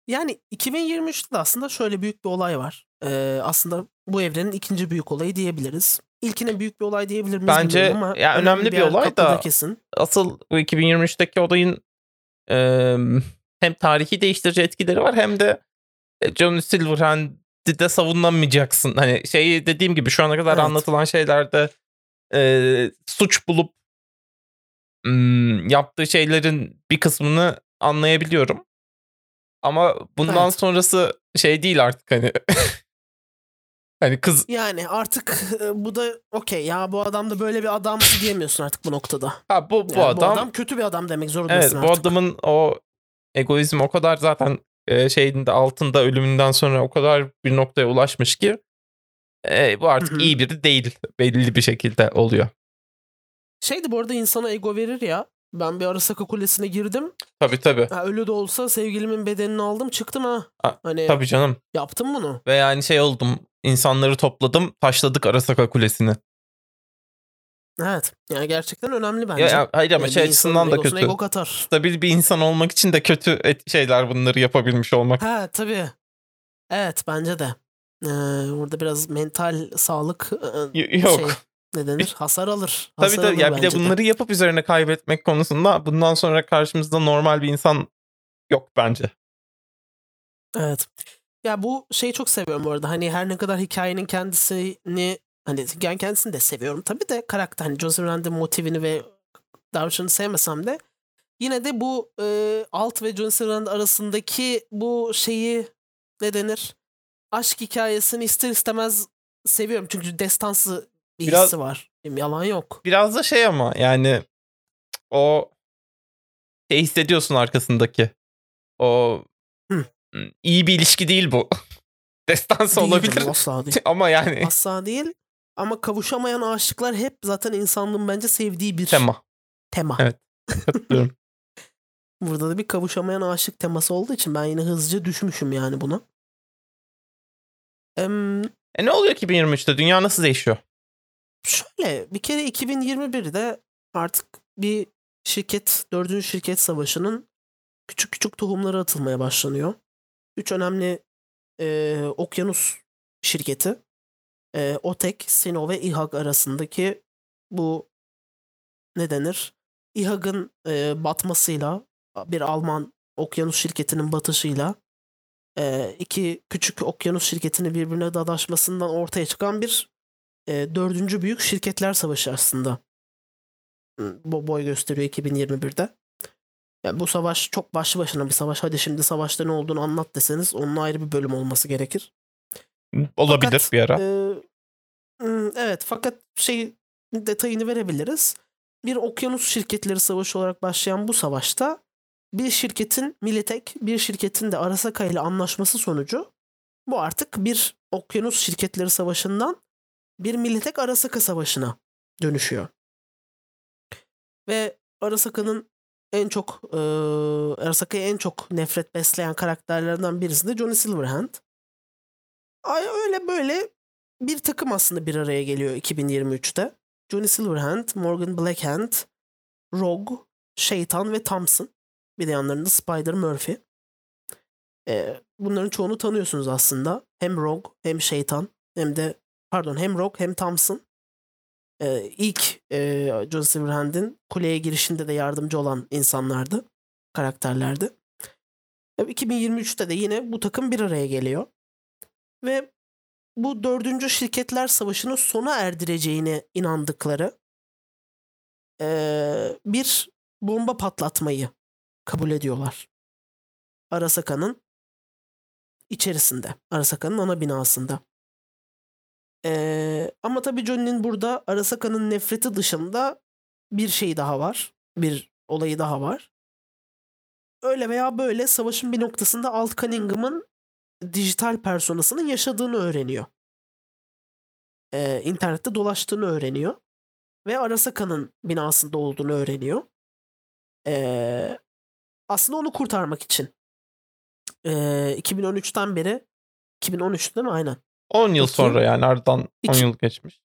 Yani 2023'te de aslında şöyle büyük bir olay var. Ee, aslında bu evrenin ikinci büyük olayı diyebiliriz. İlkine büyük bir olay diyebilir miyiz
Bence
ama
ya önemli bir
yer
olay da-
kesin.
Asıl bu 2023'teki olayın e, hem tarihi değiştirici etkileri var hem de e, John Silverhand'i de savunamayacaksın. Hani şeyi dediğim gibi şu ana kadar
Evet.
anlatılan şeylerde e, suç bulup yaptığı şeylerin bir kısmını anlayabiliyorum. Ama bundan
Evet.
sonrası şey değil artık hani. *laughs* hani kız
Yani artık e, bu da okey ya bu adam da böyle bir adam diyemiyorsun artık bu noktada.
ha bu bu
Yani
adam,
kötü bir adam demek
evet
zorundasın
bu
artık.
adamın o egoizm o kadar zaten e, şeyin de altında ölümünden sonra o kadar bir noktaya ulaşmış ki e, bu artık iyi biri değil belli bir şekilde oluyor.
Şeydi bu arada insana ego verir ya. Ben bir Arasaka Kulesi'ne girdim.
Tabii tabii.
Ha, ölü de olsa sevgilimin bedenini aldım çıktım ha.
Ha,
Hani
Tabii canım.
yaptım bunu.
Ve yani şey oldum insanları topladım taşladık Arasaka Kulesi'ni.
Evet. Yani gerçekten önemli bence.
Ya, ya, hayır ama
Yani
şey açısından da kötü.
Ego katar.
Stabil bir insan olmak için de kötü şeyler bunları yapabilmiş olmak.
Ha tabii. Evet bence de. Ee, burada biraz mental sağlık e,
Y- yok.
şey, ne denir? Hasar alır.
Tabii
Hasar
tabii.
alır
Ya bir de bunları yapıp üzerine kaybetmek konusunda bundan sonra karşımızda normal bir insan yok bence.
Evet. Ya bu şeyi çok seviyorum bu arada. Hani her ne kadar hikayenin kendisini hani hikayenin kendisini de seviyorum tabii de karakter hani Joseph Rand'in motivini ve davranışını sevmesem de yine de bu e, Alt ve Joseph Rand arasındaki bu şeyi ne denir? Aşk hikayesini ister istemez seviyorum. Çünkü destansı bir
Biraz-
var. Yalan yok.
Biraz da şey ama yani o şey hissediyorsun arkasındaki. O
Hı.
iyi bir ilişki değil bu. *laughs* Destansı
Değil
olabilir
Asla değil. *laughs*
ama yani
Asla değil. Ama kavuşamayan aşıklar hep zaten insanlığın bence sevdiği bir
tema.
tema.
Evet. Katılıyorum. *laughs*
Burada da bir kavuşamayan aşık teması olduğu için ben yine hızlıca düşmüşüm yani buna. Em,
e ne oluyor 2023'te? Dünya nasıl değişiyor?
Şöyle bir kere 2021'de artık bir şirket, dördüncü şirket savaşının küçük küçük tohumları atılmaya başlanıyor. Üç önemli e, okyanus şirketi e, OTEK, Sino ve İHAG arasındaki bu ne denir? İHAG'ın e, batmasıyla bir Alman okyanus şirketinin batışıyla e, iki küçük okyanus şirketinin birbirine dadaşmasından ortaya çıkan bir e, dördüncü büyük şirketler savaşı aslında. Bu boy gösteriyor 2021'de. Yani bu savaş çok başlı başına bir savaş. Hadi şimdi savaşta ne olduğunu anlat deseniz onun ayrı bir bölüm olması gerekir.
Olabilir
Fakat,
bir ara.
e, evet fakat şey detayını verebiliriz. Bir okyanus şirketleri savaşı olarak başlayan bu savaşta bir şirketin Militek, bir şirketin de Arasaka ile anlaşması sonucu bu artık bir okyanus şirketleri savaşından bir Militek Arasaka savaşına dönüşüyor. Ve Arasaka'nın en çok e, Arasaka'ya en çok nefret besleyen karakterlerden birisi de Johnny Silverhand. Ay öyle böyle bir takım aslında bir araya geliyor 2023'te. Johnny Silverhand, Morgan Blackhand, Rogue, Şeytan ve Thompson. Bir de yanlarında Spider Murphy. Ee, bunların çoğunu tanıyorsunuz aslında. Hem Rogue hem Şeytan hem de pardon hem Rogue hem Thompson. Ee, ilk e, Johnny Silverhand'in kuleye girişinde de yardımcı olan insanlardı. Karakterlerdi. E, 2023'te de yine bu takım bir araya geliyor. Ve bu dördüncü şirketler savaşını sona erdireceğine inandıkları eee, bir bomba patlatmayı kabul ediyorlar. Arasaka'nın içerisinde. Arasaka'nın ana binasında. Eee, ama tabii Johnny'nin burada Arasaka'nın nefreti dışında bir şey daha var. Bir olayı daha var. Öyle veya böyle savaşın bir noktasında Alt Cunningham'ın dijital personasının yaşadığını öğreniyor. Ee, internette dolaştığını öğreniyor. Ve Arasaka'nın binasında olduğunu öğreniyor. Ee, aslında onu kurtarmak için. Ee, 2013'ten beri 2013 değil mi? Aynen.
10 yıl
bakayım.
sonra yani aradan 10
İki-
yıl geçmiş.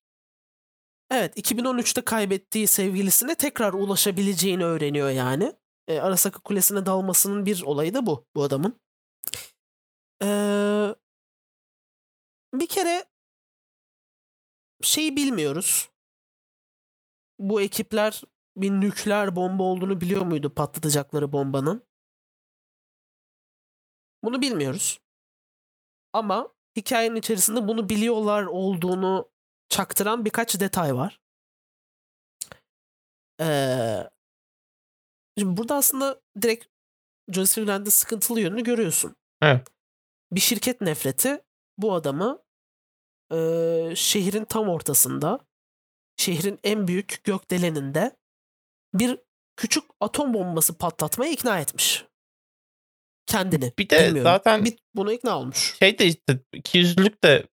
Evet 2013'te kaybettiği sevgilisine tekrar ulaşabileceğini öğreniyor yani. Ee, Arasaka Kulesi'ne dalmasının bir olayı da bu. Bu adamın. Ee, bir kere şeyi bilmiyoruz. Bu ekipler bir nükleer bomba olduğunu biliyor muydu patlatacakları bombanın? Bunu bilmiyoruz. Ama hikayenin içerisinde bunu biliyorlar olduğunu çaktıran birkaç detay var. Ee, şimdi burada aslında direkt John Silverhand'in sıkıntılı yönünü görüyorsun.
Evet.
Bir şirket nefreti bu adamı eee, şehrin tam ortasında, şehrin en büyük gökdeleninde bir küçük atom bombası patlatmaya ikna etmiş. Kendini.
Bir de
Bilmiyorum.
zaten
Bir, buna ikna olmuş.
şey de işte ikiyüzlülük de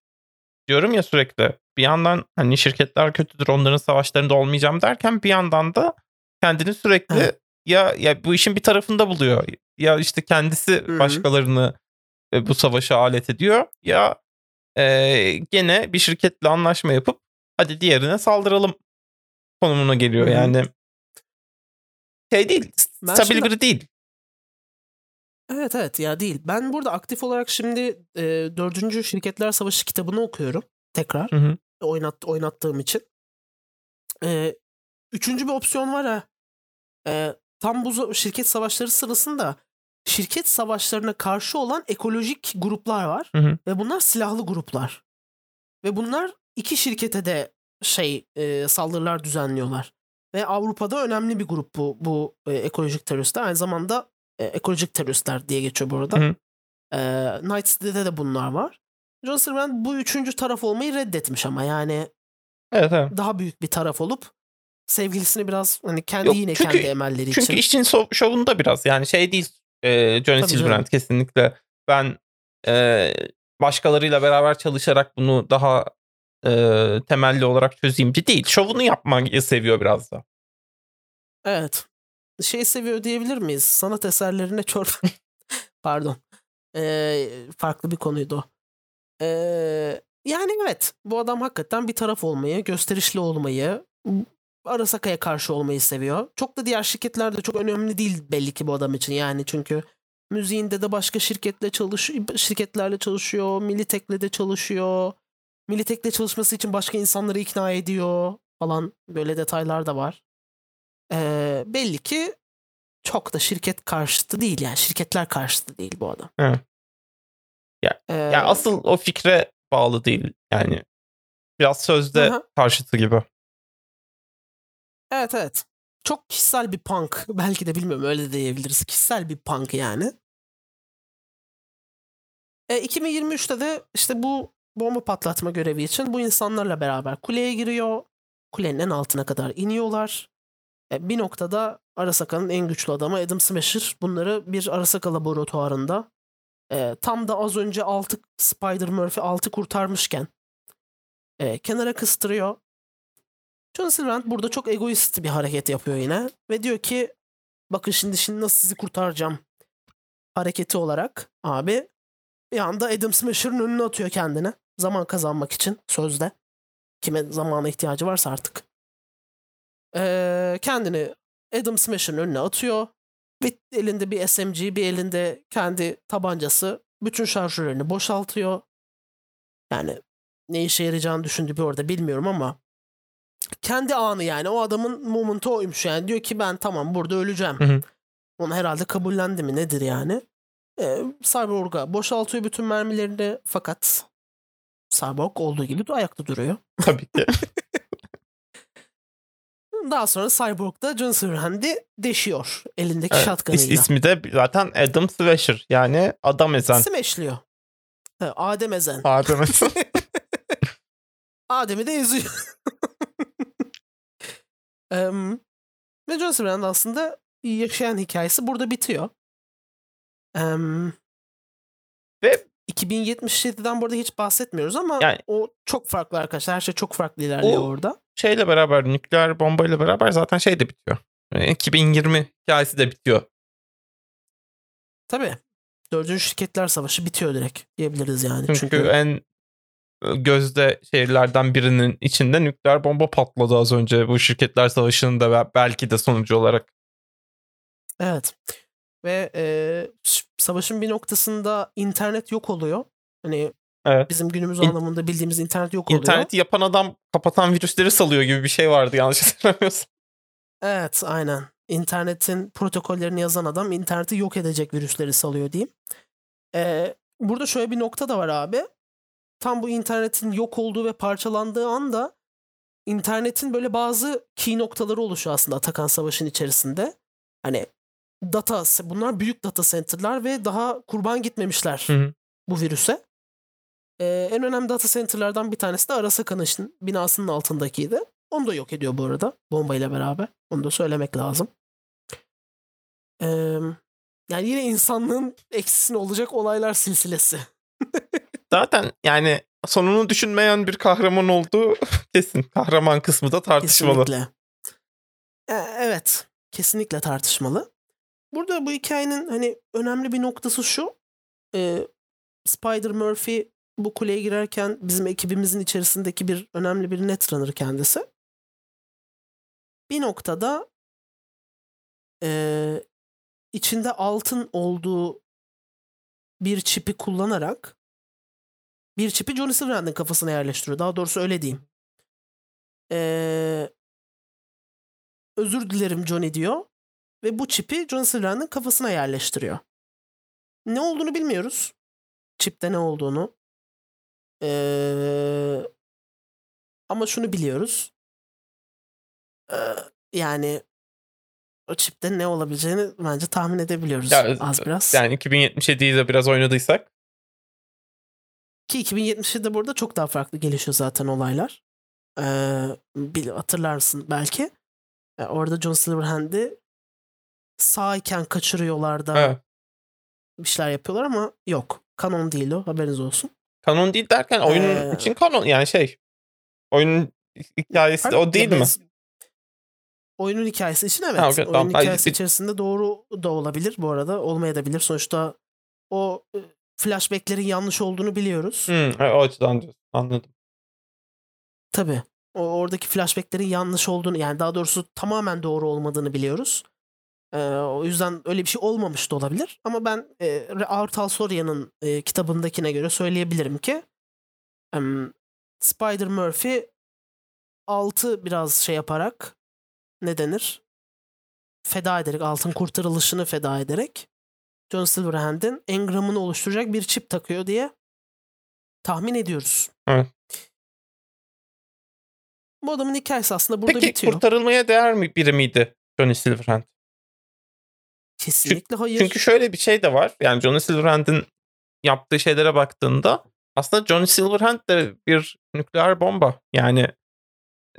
diyorum ya sürekli. Bir yandan hani şirketler kötüdür onların savaşlarında olmayacağım derken bir yandan da kendini sürekli
Evet.
ya ya bu işin bir tarafında buluyor. Ya işte kendisi
hı.
başkalarını e, bu savaşa alet ediyor ya e, gene bir şirketle anlaşma yapıp hadi diğerine saldıralım konumuna geliyor
Hı hı.
yani. Şey değil,
Ben
stabil
şimdi-
biri değil.
Evet evet ya değil. Ben burada aktif olarak şimdi e, dördüncü Şirketler Savaşı kitabını okuyorum tekrar.
Hı hı.
Oynat, oynattığım için. Ee, üçüncü bir opsiyon var ha. Ee, tam bu şirket savaşları sırasında şirket savaşlarına karşı olan ekolojik gruplar var.
Hı hı.
Ve bunlar silahlı gruplar. Ve bunlar iki şirkete de şey e, saldırılar düzenliyorlar. Ve Avrupa'da önemli bir grup bu, bu e, ekolojik teröristler. Aynı zamanda e, ekolojik teröristler diye geçiyor bu arada.
Hı.
E, Night City'de de bunlar var. John Silverhand bu üçüncü taraf olmayı reddetmiş ama yani
Evet evet.
daha büyük bir taraf olup sevgilisini biraz hani kendi
Yok,
yine
çünkü-
kendi emelleri
Çünkü
için.
işin so- şovunda biraz yani şey değil e, Johnny
Tabii
Silverhand
canım.
kesinlikle ben e, başkalarıyla beraber çalışarak bunu daha e, temelli olarak çözeyimci değil. Şovunu yapmayı seviyor biraz da.
Evet. Şey seviyor diyebilir miyiz? Sanat eserlerine çok *laughs* pardon. Ee, farklı bir konuydu o. Ee, yani evet bu adam hakikaten bir taraf olmayı, gösterişli olmayı, Arasaka'ya karşı olmayı seviyor. Çok da diğer şirketler de çok önemli değil belli ki bu adam için yani çünkü müziğinde de başka şirketle çalışıyor, şirketlerle çalışıyor, Militek'le de çalışıyor. Militek'le çalışması için başka insanları ikna ediyor falan böyle detaylar da var. Ee, belli ki çok da şirket karşıtı değil yani şirketler karşıtı değil bu adam.
Evet. Ya-
Ee,
Yani asıl o fikre bağlı değil yani. Biraz sözde
Aha.
karşıtı gibi.
Evet evet. Çok kişisel bir punk. *laughs* Belki de bilmiyorum öyle de diyebiliriz. Kişisel bir punk yani. E, 2023'te de işte bu bomba patlatma görevi için bu insanlarla beraber kuleye giriyor. Kulenin en altına kadar iniyorlar. E, bir noktada Arasaka'nın en güçlü adamı Adam Smasher. Bunları bir Arasaka laboratuvarında e, tam da az önce altı Spider Murphy altı kurtarmışken e, kenara kıstırıyor. John Silverhand burada çok egoist bir hareket yapıyor yine ve diyor ki bakın şimdi şimdi nasıl sizi kurtaracağım. hareketi olarak abi bir anda Adam Smasher'ın önüne atıyor kendini. Zaman kazanmak için sözde. Kime zamana ihtiyacı varsa artık Ee, kendini Adam Smasher'ın önüne atıyor bir elinde bir SMG bir elinde kendi tabancası bütün şarjörlerini boşaltıyor yani ne işe yarayacağını düşündüğü bir orada bilmiyorum ama kendi anı yani o adamın momentu oymuş yani diyor ki ben tamam burada öleceğim.
Hı hı.
Onu herhalde kabullendi mi nedir yani? Ee, Cyborg'a boşaltıyor bütün mermilerini fakat Cyborg olduğu gibi ayakta duruyor.
Tabii ki. *laughs*
Daha sonra Cyborg da John Silverhand'i deşiyor elindeki
Evet,
shotgun'ıyla.
is- ismi de zaten Adam Slasher yani adam ezen.
Smashliyor. Ha, Adem Ezen.
Adam ezen. *laughs*
Adem'i de eziyor. *laughs* Em, ve John Silverhand aslında yaşayan hikayesi burada bitiyor. Em,
Ve
2077'den burada hiç bahsetmiyoruz ama
Yani-
o çok farklı arkadaşlar. Her şey çok farklı ilerliyor orada.
şeyle beraber nükleer bombayla beraber zaten şey de bitiyor. Yani 2020 hikayesi de bitiyor.
Tabii. Dördüncü Şirketler Savaşı bitiyor direkt diyebiliriz yani.
Çünkü,
Çünkü,
en gözde şehirlerden birinin içinde nükleer bomba patladı az önce bu şirketler savaşının da be- belki de sonucu olarak.
evet. Ve e, savaşın bir noktasında internet yok oluyor. Hani
Evet.
bizim günümüz
İn-
anlamında bildiğimiz internet yok oluyor.
İnterneti yapan adam kapatan virüsleri salıyor gibi bir şey vardı yanlış *laughs* hatırlamıyorsam.
Evet aynen. İnternetin protokollerini yazan adam interneti yok edecek virüsleri salıyor diyeyim. Ee, burada şöyle bir nokta da var abi. Tam bu internetin yok olduğu ve parçalandığı anda internetin böyle bazı key noktaları oluşuyor aslında Atakan Savaşı'nın içerisinde. Hani data, bunlar büyük data center'lar ve daha kurban gitmemişler
Hı hı.
bu virüse. Ee, en önemli data center'lardan bir tanesi de Arasaka'nın binasının altındakiydi. Onu da yok ediyor bu arada bombayla beraber. Onu da söylemek lazım. Ee, yani yine insanlığın eksisine olacak olaylar silsilesi. *laughs*
Zaten yani sonunu düşünmeyen bir kahraman olduğu *laughs* kesin. Kahraman kısmı da tartışmalı.
Kesinlikle. Ee, evet. Kesinlikle tartışmalı. Burada bu hikayenin hani önemli bir noktası şu. Ee, Spider Murphy bu kuleye girerken bizim ekibimizin içerisindeki bir önemli bir netrunner kendisi. Bir noktada ee, içinde altın olduğu bir çipi kullanarak bir çipi Johnny Silverhand'in kafasına yerleştiriyor. Daha doğrusu öyle diyeyim. Ee, özür dilerim Johnny diyor. Ve bu çipi John Silverhand'ın kafasına yerleştiriyor. Ne olduğunu bilmiyoruz. Çipte ne olduğunu. Ee, ama şunu biliyoruz. Ee, yani o çipte ne olabileceğini bence tahmin edebiliyoruz
Ya,
az biraz.
Yani 2077'yi de biraz oynadıysak.
Ki 2077'de burada çok daha farklı gelişiyor zaten olaylar. Ee, bil, hatırlarsın belki. Ee, orada John Silverhand'i sağ iken kaçırıyorlar da bir şeyler yapıyorlar ama yok. Kanon değil o haberiniz olsun.
Kanon değil derken oyunun
Ee,
için kanon yani şey. Oyunun hikayesi de o değil mi?
Oyunun hikayesi için evet.
Ha, okey,
Oyunun
tamam.
Hikayesi içerisinde doğru da olabilir bu arada. Olmayabilir. Sonuçta o e, flashbacklerin yanlış olduğunu biliyoruz.
Hmm, o açıdan diyorsun. Anladım.
Tabii. O, oradaki flashbacklerin yanlış olduğunu yani daha doğrusu tamamen doğru olmadığını biliyoruz. Ee, o yüzden öyle bir şey olmamış da olabilir. Ama ben e, Artal Soria'nın e, kitabındakine göre söyleyebilirim ki em, Spider Murphy altı biraz şey yaparak ne denir? Feda ederek, altın kurtarılışını feda ederek John Silverhand'in engramını oluşturacak bir çip takıyor diye tahmin ediyoruz.
Evet.
Bu adamın hikayesi aslında burada
Peki
bitiyor.
kurtarılmaya değer mi biri miydi Johnny Silverhand?
Kesinlikle hayır.
Çünkü şöyle bir şey de var. Yani Johnny Silverhand'in yaptığı şeylere baktığında aslında Johnny Silverhand de bir nükleer bomba. Yani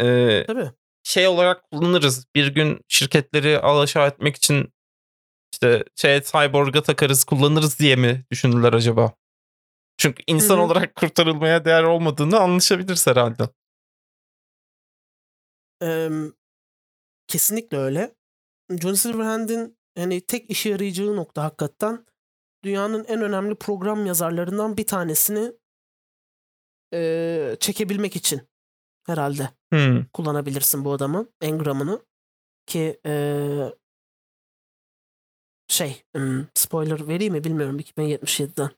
e,
Tabii.
şey olarak kullanırız. Bir gün şirketleri alaşağı etmek için işte şey cyborg'a takarız kullanırız diye mi düşündüler acaba? Çünkü insan
Hı hı.
olarak kurtarılmaya değer olmadığını anlaşabiliriz herhalde.
Em, kesinlikle öyle. John Silverhand'in hani tek işe yarayacağı nokta hakikaten dünyanın en önemli program yazarlarından bir tanesini e, çekebilmek için herhalde
Hmm.
kullanabilirsin bu adamın engramını ki e, şey spoiler vereyim mi bilmiyorum 2077'den.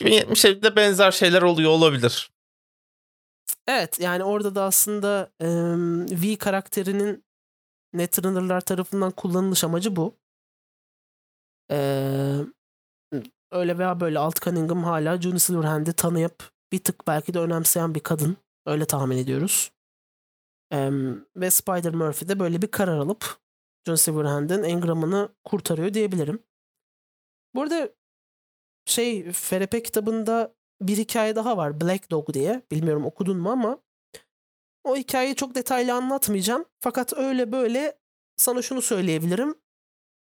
2077'de benzer şeyler oluyor olabilir.
Evet yani orada da aslında em, V karakterinin Netrunner'lar tarafından kullanılış amacı bu. Ee, öyle veya böyle Alt Cunningham hala Johnny Silverhand'i tanıyıp bir tık belki de önemseyen bir kadın. Öyle tahmin ediyoruz. Em, ve Spider Murphy de böyle bir karar alıp John Silverhand'in engramını kurtarıyor diyebilirim. Bu arada şey FRP kitabında bir hikaye daha var Black Dog diye. Bilmiyorum okudun mu ama o hikayeyi çok detaylı anlatmayacağım. Fakat öyle böyle sana şunu söyleyebilirim.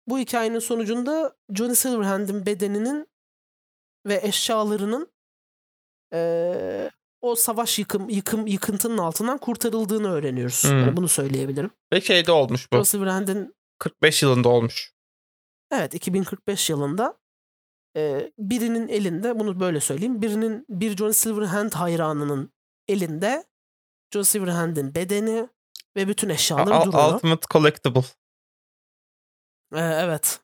Bu hikayenin sonucunda Johnny Silverhand'in bedeninin ve eşyalarının eee, o savaş yıkım yıkım yıkıntının altından kurtarıldığını öğreniyoruz.
Hmm.
Yani bunu söyleyebilirim.
Ve şeyde olmuş bu.
John Silverhand'in
45 yılında olmuş.
Evet 2045 yılında e, birinin elinde bunu böyle söyleyeyim. Birinin bir John Silverhand hayranının elinde John Silverhand'in bedeni ve bütün eşyaları
Al-
duruyor.
Ultimate Collectible.
E, evet.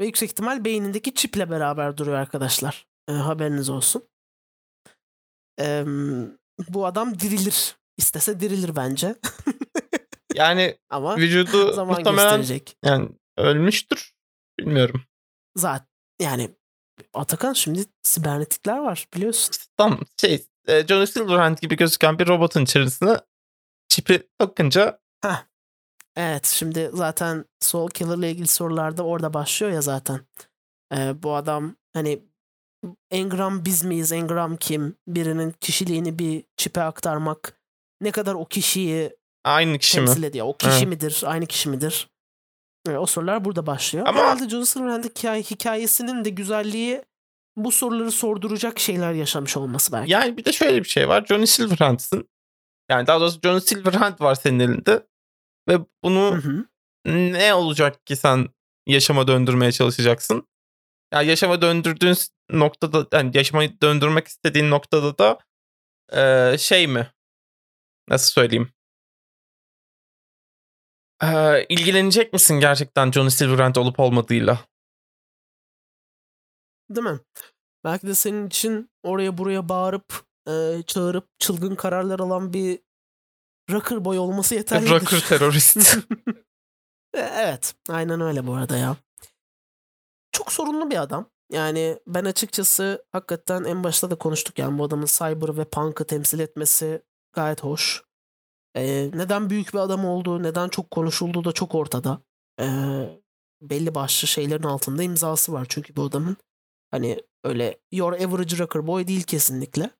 Ve yüksek ihtimal beynindeki çiple beraber duruyor arkadaşlar. E, haberiniz olsun. E, bu adam dirilir. İstese dirilir bence. *laughs*
Yani
Ama
vücudu *laughs*
zaman
muhtemelen
gösterecek.
yani ölmüştür. Bilmiyorum.
Zaten yani Atakan şimdi sibernetikler var biliyorsun.
Tam şey e, Johnny Silverhand gibi gözüken bir robotun içerisine çipi takınca
Evet şimdi zaten Soul Killer'la ilgili sorularda orada başlıyor ya zaten. Ee, bu adam hani engram biz miyiz, engram kim? Birinin kişiliğini bir çipe aktarmak ne kadar o kişiyi
aynı kişi mi?
temsil ediyor? O kişi
Evet.
midir, aynı kişi midir? Ee, o sorular burada başlıyor.
Ama-
Herhalde John Silverhand'in hikaye, hikayesinin de güzelliği bu soruları sorduracak şeyler yaşamış olması belki.
Yani bir de şöyle bir şey var. Johnny Silverhand'sın. Yani daha doğrusu Johnny Silverhand var senin elinde. Ve
Hı
bunu
hı.
ne olacak ki sen yaşama döndürmeye çalışacaksın? Yani yaşama döndürdüğün noktada yani yaşamayı döndürmek istediğin noktada da eee, şey mi? Nasıl söyleyeyim? Eee, ilgilenecek misin gerçekten Johnny Silverhand olup olmadığıyla?
Değil mi? Belki de senin için oraya buraya bağırıp e, çağırıp çılgın kararlar alan bir rocker boy olması yeterlidir.
Rocker terörist. *laughs*
Evet. Aynen öyle bu arada ya. Çok sorunlu bir adam. Yani ben açıkçası hakikaten en başta da konuştuk yani bu adamın Cyber ve Punk'ı temsil etmesi gayet hoş. Ee, neden büyük bir adam olduğu, neden çok konuşulduğu da çok ortada. Ee, belli başlı şeylerin altında imzası var çünkü bu adamın. Hani öyle your average rocker boy değil kesinlikle.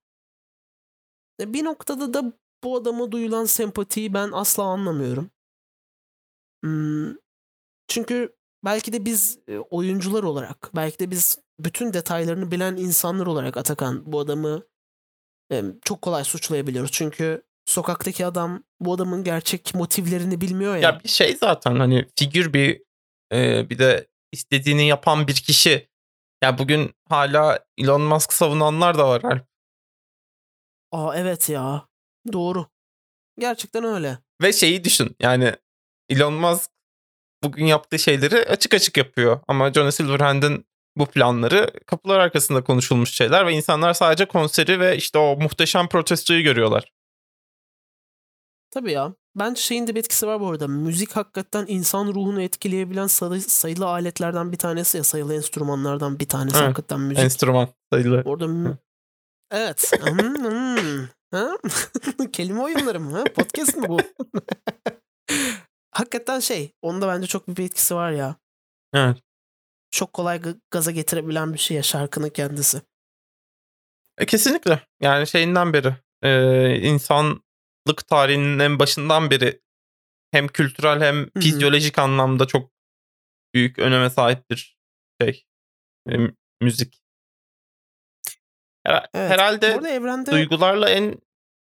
E, Bir noktada da bu adama duyulan sempatiyi ben asla anlamıyorum. Hmm, çünkü belki de biz e, oyuncular olarak, belki de biz bütün detaylarını bilen insanlar olarak Atakan bu adamı e, çok kolay suçlayabiliyoruz. Çünkü sokaktaki adam bu adamın gerçek motivlerini bilmiyor ya.
Ya bir şey zaten hani figür bir e, bir de istediğini yapan bir kişi. Ya bugün hala Elon Musk savunanlar da var.
Aa evet ya. Doğru. Gerçekten öyle.
Ve şeyi düşün yani Elon Musk bugün yaptığı şeyleri açık açık yapıyor. Ama Johnny Silverhand'in bu planları kapılar arkasında konuşulmuş şeyler ve insanlar sadece konseri ve işte o muhteşem protestoyu görüyorlar.
Tabii ya. Bence şeyin de bir etkisi var bu arada. Müzik hakikaten insan ruhunu etkileyebilen sayılı, sayılı aletlerden bir tanesi ya. Sayılı enstrümanlardan bir tanesi
Evet,
hakikaten müzik.
Enstrüman sayılı.
Orada mü- Evet. Hmm, hmm. Ha? *laughs* Kelime oyunları mı? Ha? Podcast mı bu? *laughs* hakikaten şey. Onda bence çok bir etkisi var ya.
Evet.
Çok kolay ga- gaza getirebilen bir şey ya şarkının kendisi.
E, kesinlikle. Yani şeyinden beri e, insanlık tarihinin en başından beri hem kültürel hem
hı.
fizyolojik anlamda çok büyük öneme sahip bir şey. e, mü- müzik. Her-
Evet.
Herhalde
evrende
duygularla en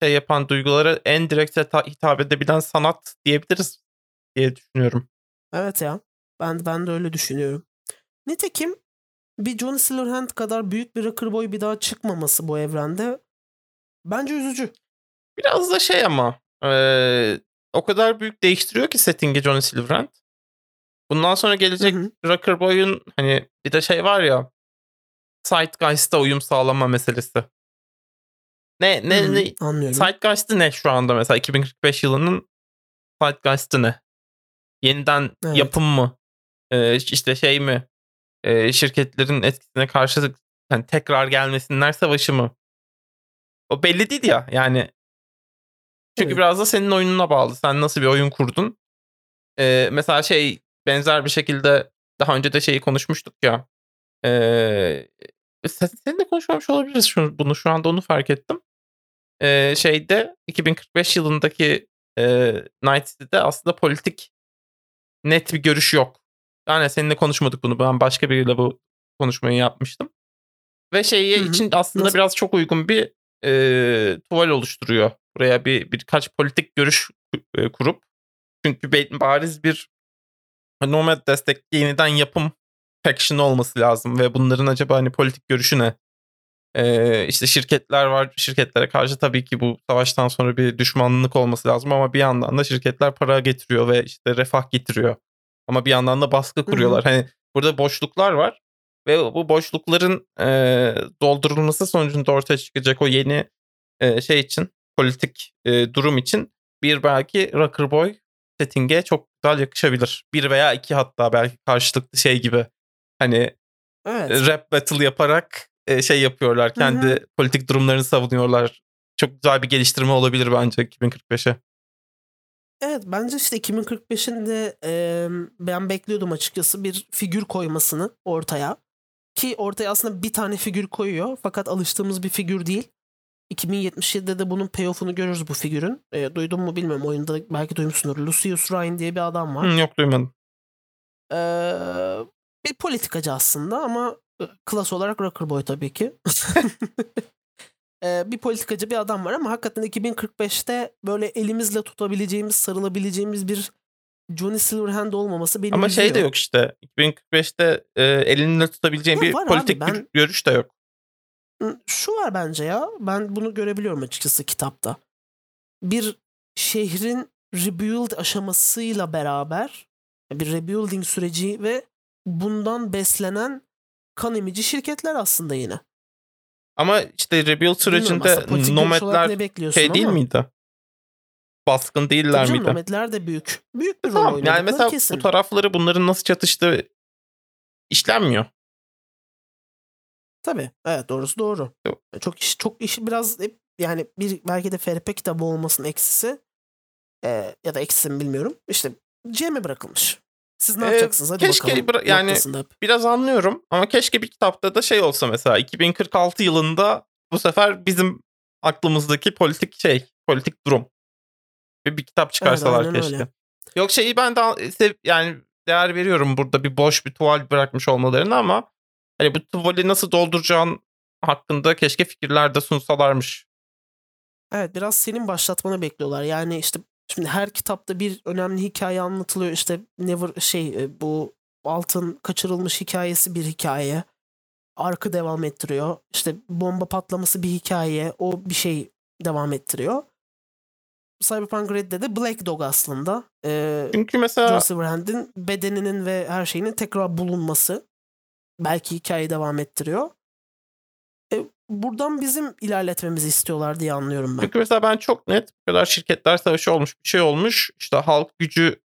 şey yapan, duygulara en direkt hita- hitap edebilen sanat diyebiliriz diye düşünüyorum.
Evet ya. Ben ben de öyle düşünüyorum. Nitekim bir John Silverhand kadar büyük bir rocker boy bir daha çıkmaması bu evrende bence üzücü.
Biraz da şey ama e, o kadar büyük değiştiriyor ki settingi Johnny Silverhand. Bundan sonra gelecek
Hı hı.
Rocker Boy'un hani bir de şey var ya Zeitgeist'a uyum sağlama meselesi. Ne ne
hı,
ne
Anlıyorum.
Zeitgeist'ı ne şu anda mesela 2045 yılının Zeitgeist'ı ne? Yeniden
Evet.
yapım mı? Ee, işte şey mi? Ee, şirketlerin etkisine karşı hani tekrar gelmesinler savaşı mı? O belli değil ya yani. Çünkü
Evet.
biraz da senin oyununa bağlı. Sen nasıl bir oyun kurdun? Ee, mesela şey benzer bir şekilde daha önce de şeyi konuşmuştuk ya. Ee, sen- seninle konuşmamış olabiliriz şu, bunu şu anda onu fark ettim. Ee, şeyde 2045 yılındaki e, Night City'de aslında politik net bir görüş yok. Yani seninle konuşmadık bunu. Ben başka biriyle bu konuşmayı yapmıştım. Ve şeyi için aslında
Nasıl?
biraz çok uygun bir e, tuval oluşturuyor. Buraya bir birkaç politik görüş e, kurup çünkü bariz bir Nomad destekli yeniden yapım faction olması lazım ve bunların acaba hani politik görüşü ne? Ee, işte şirketler var. Şirketlere karşı tabii ki bu savaştan sonra bir düşmanlık olması lazım ama bir yandan da şirketler para getiriyor ve işte refah getiriyor. Ama bir yandan da baskı kuruyorlar. Hani burada boşluklar var ve bu boşlukların e, doldurulması sonucunda ortaya çıkacak o yeni e, şey için politik e, durum için bir belki Rocker Boy setting'e çok güzel yakışabilir. Bir veya iki hatta belki karşılıklı şey gibi. Hani
Evet.
rap battle yaparak e, şey yapıyorlar. Kendi
Hı
politik durumlarını savunuyorlar. Çok güzel bir geliştirme olabilir bence 2045'e.
Evet bence işte 2045'in de e, ben bekliyordum açıkçası bir figür koymasını ortaya. Ki ortaya aslında bir tane figür koyuyor fakat alıştığımız bir figür değil. 2077'de de bunun payoff'unu görürüz bu figürün. E, duydun mu bilmiyorum oyunda belki duymuşsundur. Lucius Ryan diye bir adam var.
Hı, yok duymadım.
Ee, bir politikacı aslında ama klas olarak rocker boy tabii ki. *laughs* Bir politikacı bir adam var ama hakikaten 2045'te böyle elimizle tutabileceğimiz, sarılabileceğimiz bir Johnny Silverhand olmaması beni
Ama şey de yok işte. 2045'te e, elinde tutabileceğin bir
var abi,
politik
ben-
gör- görüş de yok.
Şu var bence ya. Ben bunu görebiliyorum açıkçası kitapta. Bir şehrin rebuild aşamasıyla beraber bir rebuilding süreci ve bundan beslenen kan emici şirketler aslında yine.
Ama işte rebuild sürecinde nomadler şey değil
ama.
miydi? baskın değiller
Tabii
miydi?
Nomadler de büyük. Büyük bir rol
Tamam.
oynadıkları
Yani mesela
kesin.
bu tarafları bunların nasıl çatıştığı işlenmiyor.
Tabii. Evet doğrusu doğru.
Yok.
Çok iş çok iş biraz hep yani bir belki de FRP kitabı olmasının eksisi e, ya da eksisi mi bilmiyorum. İşte GM'e bırakılmış. Siz ne
Ee,
yapacaksınız? Hadi
keşke
bakalım.
bıra- yani-. Biraz anlıyorum ama keşke bir kitapta da şey olsa mesela 2046 yılında bu sefer bizim aklımızdaki politik şey, politik durum. Bir, bir kitap çıkarsalar
aynen
keşke.
öyle.
Yok şeyi ben de yani değer veriyorum burada bir boş bir tuval bırakmış olmalarını ama hani bu tuvali nasıl dolduracağın hakkında keşke fikirler de sunsalarmış.
Evet biraz senin başlatmanı bekliyorlar. Yani işte şimdi her kitapta bir önemli hikaye anlatılıyor. İşte Never şey e, bu altın kaçırılmış hikayesi bir hikaye. Arkı devam ettiriyor. İşte bomba patlaması bir hikaye. O bir şey devam ettiriyor. Cyberpunk Red'de de Black Dog aslında. Ee,
Çünkü mesela
John Silverhand'in bedeninin ve her şeyinin tekrar bulunması belki hikayeyi devam ettiriyor. Buradan bizim ilerletmemizi istiyorlar diye anlıyorum ben.
Çünkü mesela ben çok net bu kadar şirketler savaşı olmuş bir şey olmuş. İşte halk gücü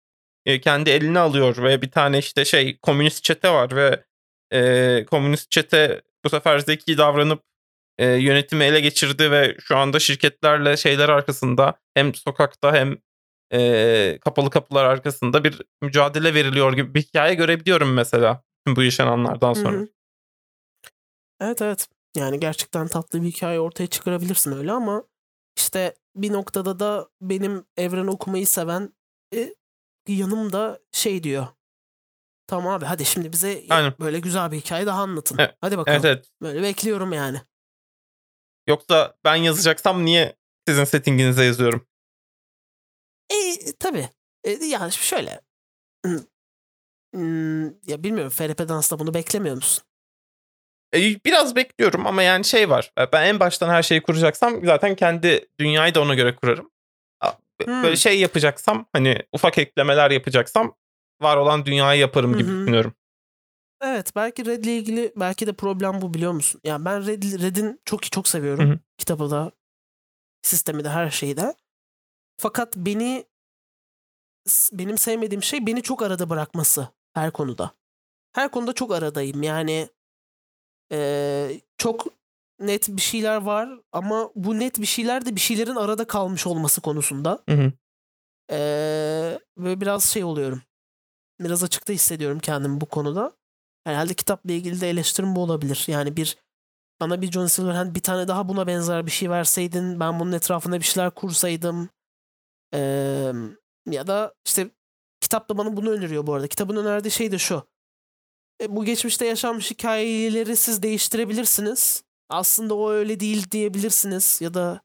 e, kendi eline alıyor ve bir tane işte şey komünist çete var ve e, komünist çete bu sefer zeki davranıp e, yönetimi ele geçirdi ve şu anda şirketlerle şeyler arkasında hem sokakta hem e, kapalı kapılar arkasında bir mücadele veriliyor gibi bir hikaye görebiliyorum mesela bu yaşananlardan
Hı
sonra.
hı. Evet evet. Yani gerçekten tatlı bir hikaye ortaya çıkarabilirsin öyle ama işte bir noktada da benim evren okumayı seven e, yanımda şey diyor. Tamam abi hadi şimdi bize
Aynen.
böyle güzel bir hikaye daha anlatın.
Evet,
Hadi bakalım.
Evet evet.
Böyle bekliyorum yani.
Yoksa ben yazacaksam niye sizin settinginize yazıyorum?
E tabii. E, yani şöyle. Hmm, hmm, ya bilmiyorum FRP Dans'ta bunu beklemiyor musun?
E, biraz bekliyorum ama yani şey var. E, Ben en baştan her şeyi kuracaksam zaten kendi dünyayı da ona göre kurarım.
Hmm.
Böyle şey yapacaksam hani ufak eklemeler yapacaksam var olan dünyayı yaparım gibi
hı.
düşünüyorum.
Evet belki Red'le ilgili belki de problem bu biliyor musun? Yani ben Red, Red'in çok çok seviyorum.
Hı hı.
Kitabı da, sistemi de her şeyi de. Fakat beni benim sevmediğim şey beni çok arada bırakması her konuda. Her konuda çok aradayım. Yani eee, çok net bir şeyler var ama bu net bir şeyler de bir şeylerin arada kalmış olması konusunda.
Hı hı.
Eee böyle biraz şey oluyorum. Biraz açıkta hissediyorum kendimi bu konuda. Herhalde kitapla ilgili de eleştirim bu olabilir. Yani bir bana bir John Silverhand bir tane daha buna benzer bir şey verseydin ben bunun etrafında bir şeyler kursaydım. Eee, ya da işte kitap da bana bunu öneriyor bu arada. Kitabın önerdiği şey de şu. E, bu geçmişte yaşanmış hikayeleri siz değiştirebilirsiniz. Aslında o öyle değil diyebilirsiniz. Ya da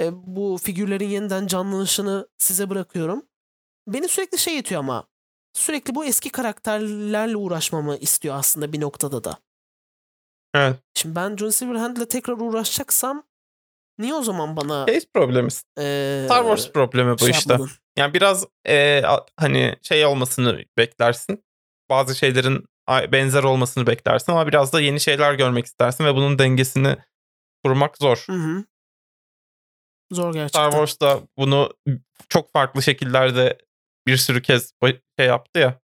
e, bu figürlerin yeniden canlanışını size bırakıyorum. Beni sürekli şey yetiyor ama sürekli bu eski karakterlerle uğraşmamı istiyor aslında bir noktada da.
Evet.
Şimdi ben John Silverhand'le tekrar uğraşacaksam niye o zaman bana
Case problemi.
eee,
Star Wars problemi bu
şey
işte.
yapmadın?
Yani biraz e, hani şey olmasını beklersin. Bazı şeylerin benzer olmasını beklersin ama biraz da yeni şeyler görmek istersin ve bunun dengesini kurmak zor.
Hı hı. Zor gerçekten.
Star Wars da bunu çok farklı şekillerde bir sürü kez şey yaptı ya.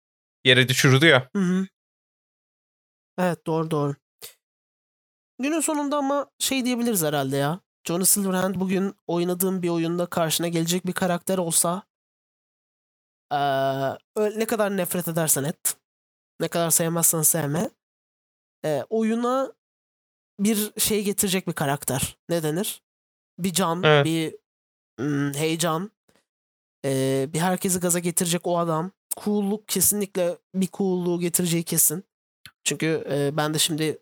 Yere düşürdü ya.
Hı hı. Evet doğru doğru. Günün sonunda ama şey diyebiliriz herhalde ya. Johnny Silverhand bugün oynadığın bir oyunda karşına gelecek bir karakter olsa öyle ne kadar nefret edersen et. Ne kadar sevmezsen sevme. eee, oyuna bir şey getirecek bir karakter. Ne denir? Bir can,
Evet.
bir hmm, heyecan. eee, bir herkesi gaza getirecek o adam. Cool'luk kesinlikle bir cool'luğu getireceği kesin. Çünkü e, ben de şimdi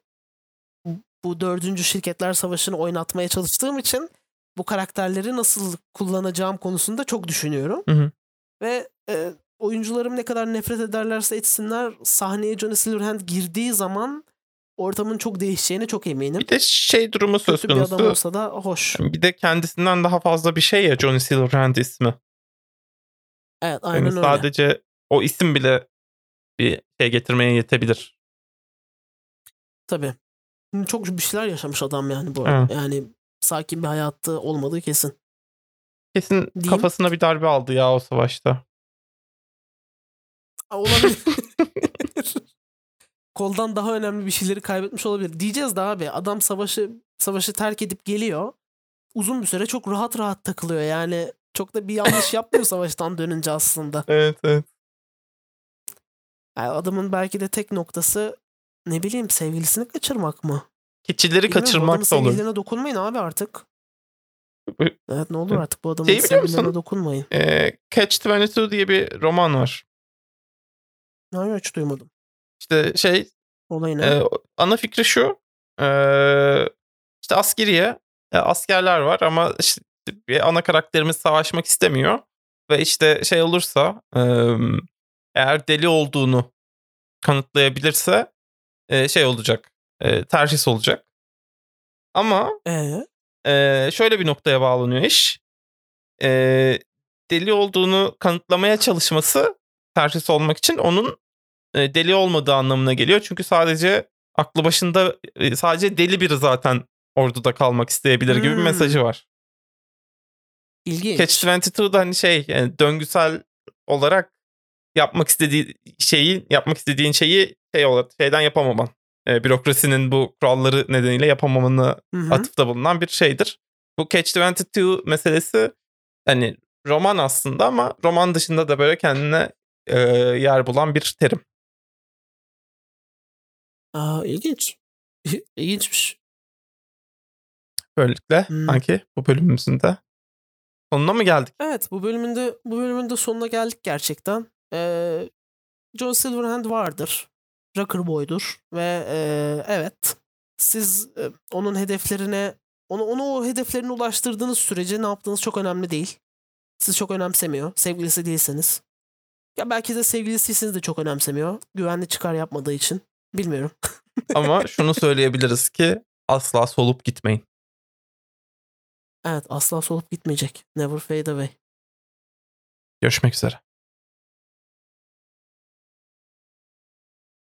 bu dördüncü şirketler savaşını oynatmaya çalıştığım için bu karakterleri nasıl kullanacağım konusunda çok düşünüyorum.
Hı hı.
Ve e, oyuncularım ne kadar nefret ederlerse etsinler sahneye Johnny Silverhand girdiği zaman ortamın çok değişeceğine çok eminim.
Bir de şey durumu söz
Kötü bir adam
konusu.
olsa da hoş.
Bir de kendisinden daha fazla bir şey ya Johnny Silverhand ismi.
Evet
Yani
aynen öyle.
sadece o isim bile bir şey getirmeye yetebilir.
Tabii. Çok bir şeyler yaşamış adam yani bu arada.
Evet.
Yani sakin bir hayatta olmadığı kesin.
Kesin
Diyeyim.
kafasına bir darbe aldı ya o savaşta.
Olabilir. *laughs* Koldan daha önemli bir şeyleri kaybetmiş olabilir. Diyeceğiz de abi adam savaşı savaşı terk edip geliyor. Uzun bir süre çok rahat rahat takılıyor. Yani çok da bir yanlış *laughs* yapmıyor savaştan dönünce aslında.
Evet evet.
Yani adamın belki de tek noktası ne bileyim sevgilisini kaçırmak mı?
Keçileri
Bilmiyorum,
kaçırmak da olur.
sevgililerine dokunmayın abi artık. Evet ne olur artık bu adamın sevgililerine
musun?
dokunmayın.
Ee, Catch 22 diye bir roman var.
Hayır hiç duymadım.
İşte şey
Olayı ne?
e, ana fikri şu. Ee, işte askeriye e, askerler var ama işte bir ana karakterimiz savaşmak istemiyor. Ve işte şey olursa e, eğer deli olduğunu kanıtlayabilirse e, şey olacak. E, terhis olacak. Ama
Ee,
Ee, şöyle bir noktaya bağlanıyor iş. Ee, deli olduğunu kanıtlamaya çalışması terhis olmak için onun e, deli olmadığı anlamına geliyor. Çünkü sadece aklı başında e, sadece deli biri zaten orduda kalmak isteyebilir gibi bir
Hmm.
mesajı var.
ilginç.
Catch 22'da hani şey yani döngüsel olarak yapmak istediği şeyi yapmak istediğin şeyi şey olarak şeyden yapamaman. E, bürokrasinin bu kuralları nedeniyle yapamamanı
Hı hı.
atıfta bulunan bir şeydir. Bu Catch 22 meselesi hani roman aslında ama roman dışında da böyle kendine e, yer bulan bir terim.
Aa, ilginç. İlginçmiş.
Böylelikle
Hmm.
sanki bu bölümümüzün de sonuna mı geldik?
Evet bu bölümünde bu bölümün de sonuna geldik gerçekten. Ee, John Silverhand vardır. Rocker Boy'dur ve e, evet siz e, onun hedeflerine onu onu o hedeflerine ulaştırdığınız sürece ne yaptığınız çok önemli değil. Siz çok önemsemiyor. Sevgilisi değilseniz. Ya belki de sevgilisiyseniz de çok önemsemiyor. Güvenli çıkar yapmadığı için. Bilmiyorum. *laughs*
Ama şunu söyleyebiliriz ki asla solup gitmeyin.
Evet asla solup gitmeyecek. Never fade away.
Görüşmek üzere.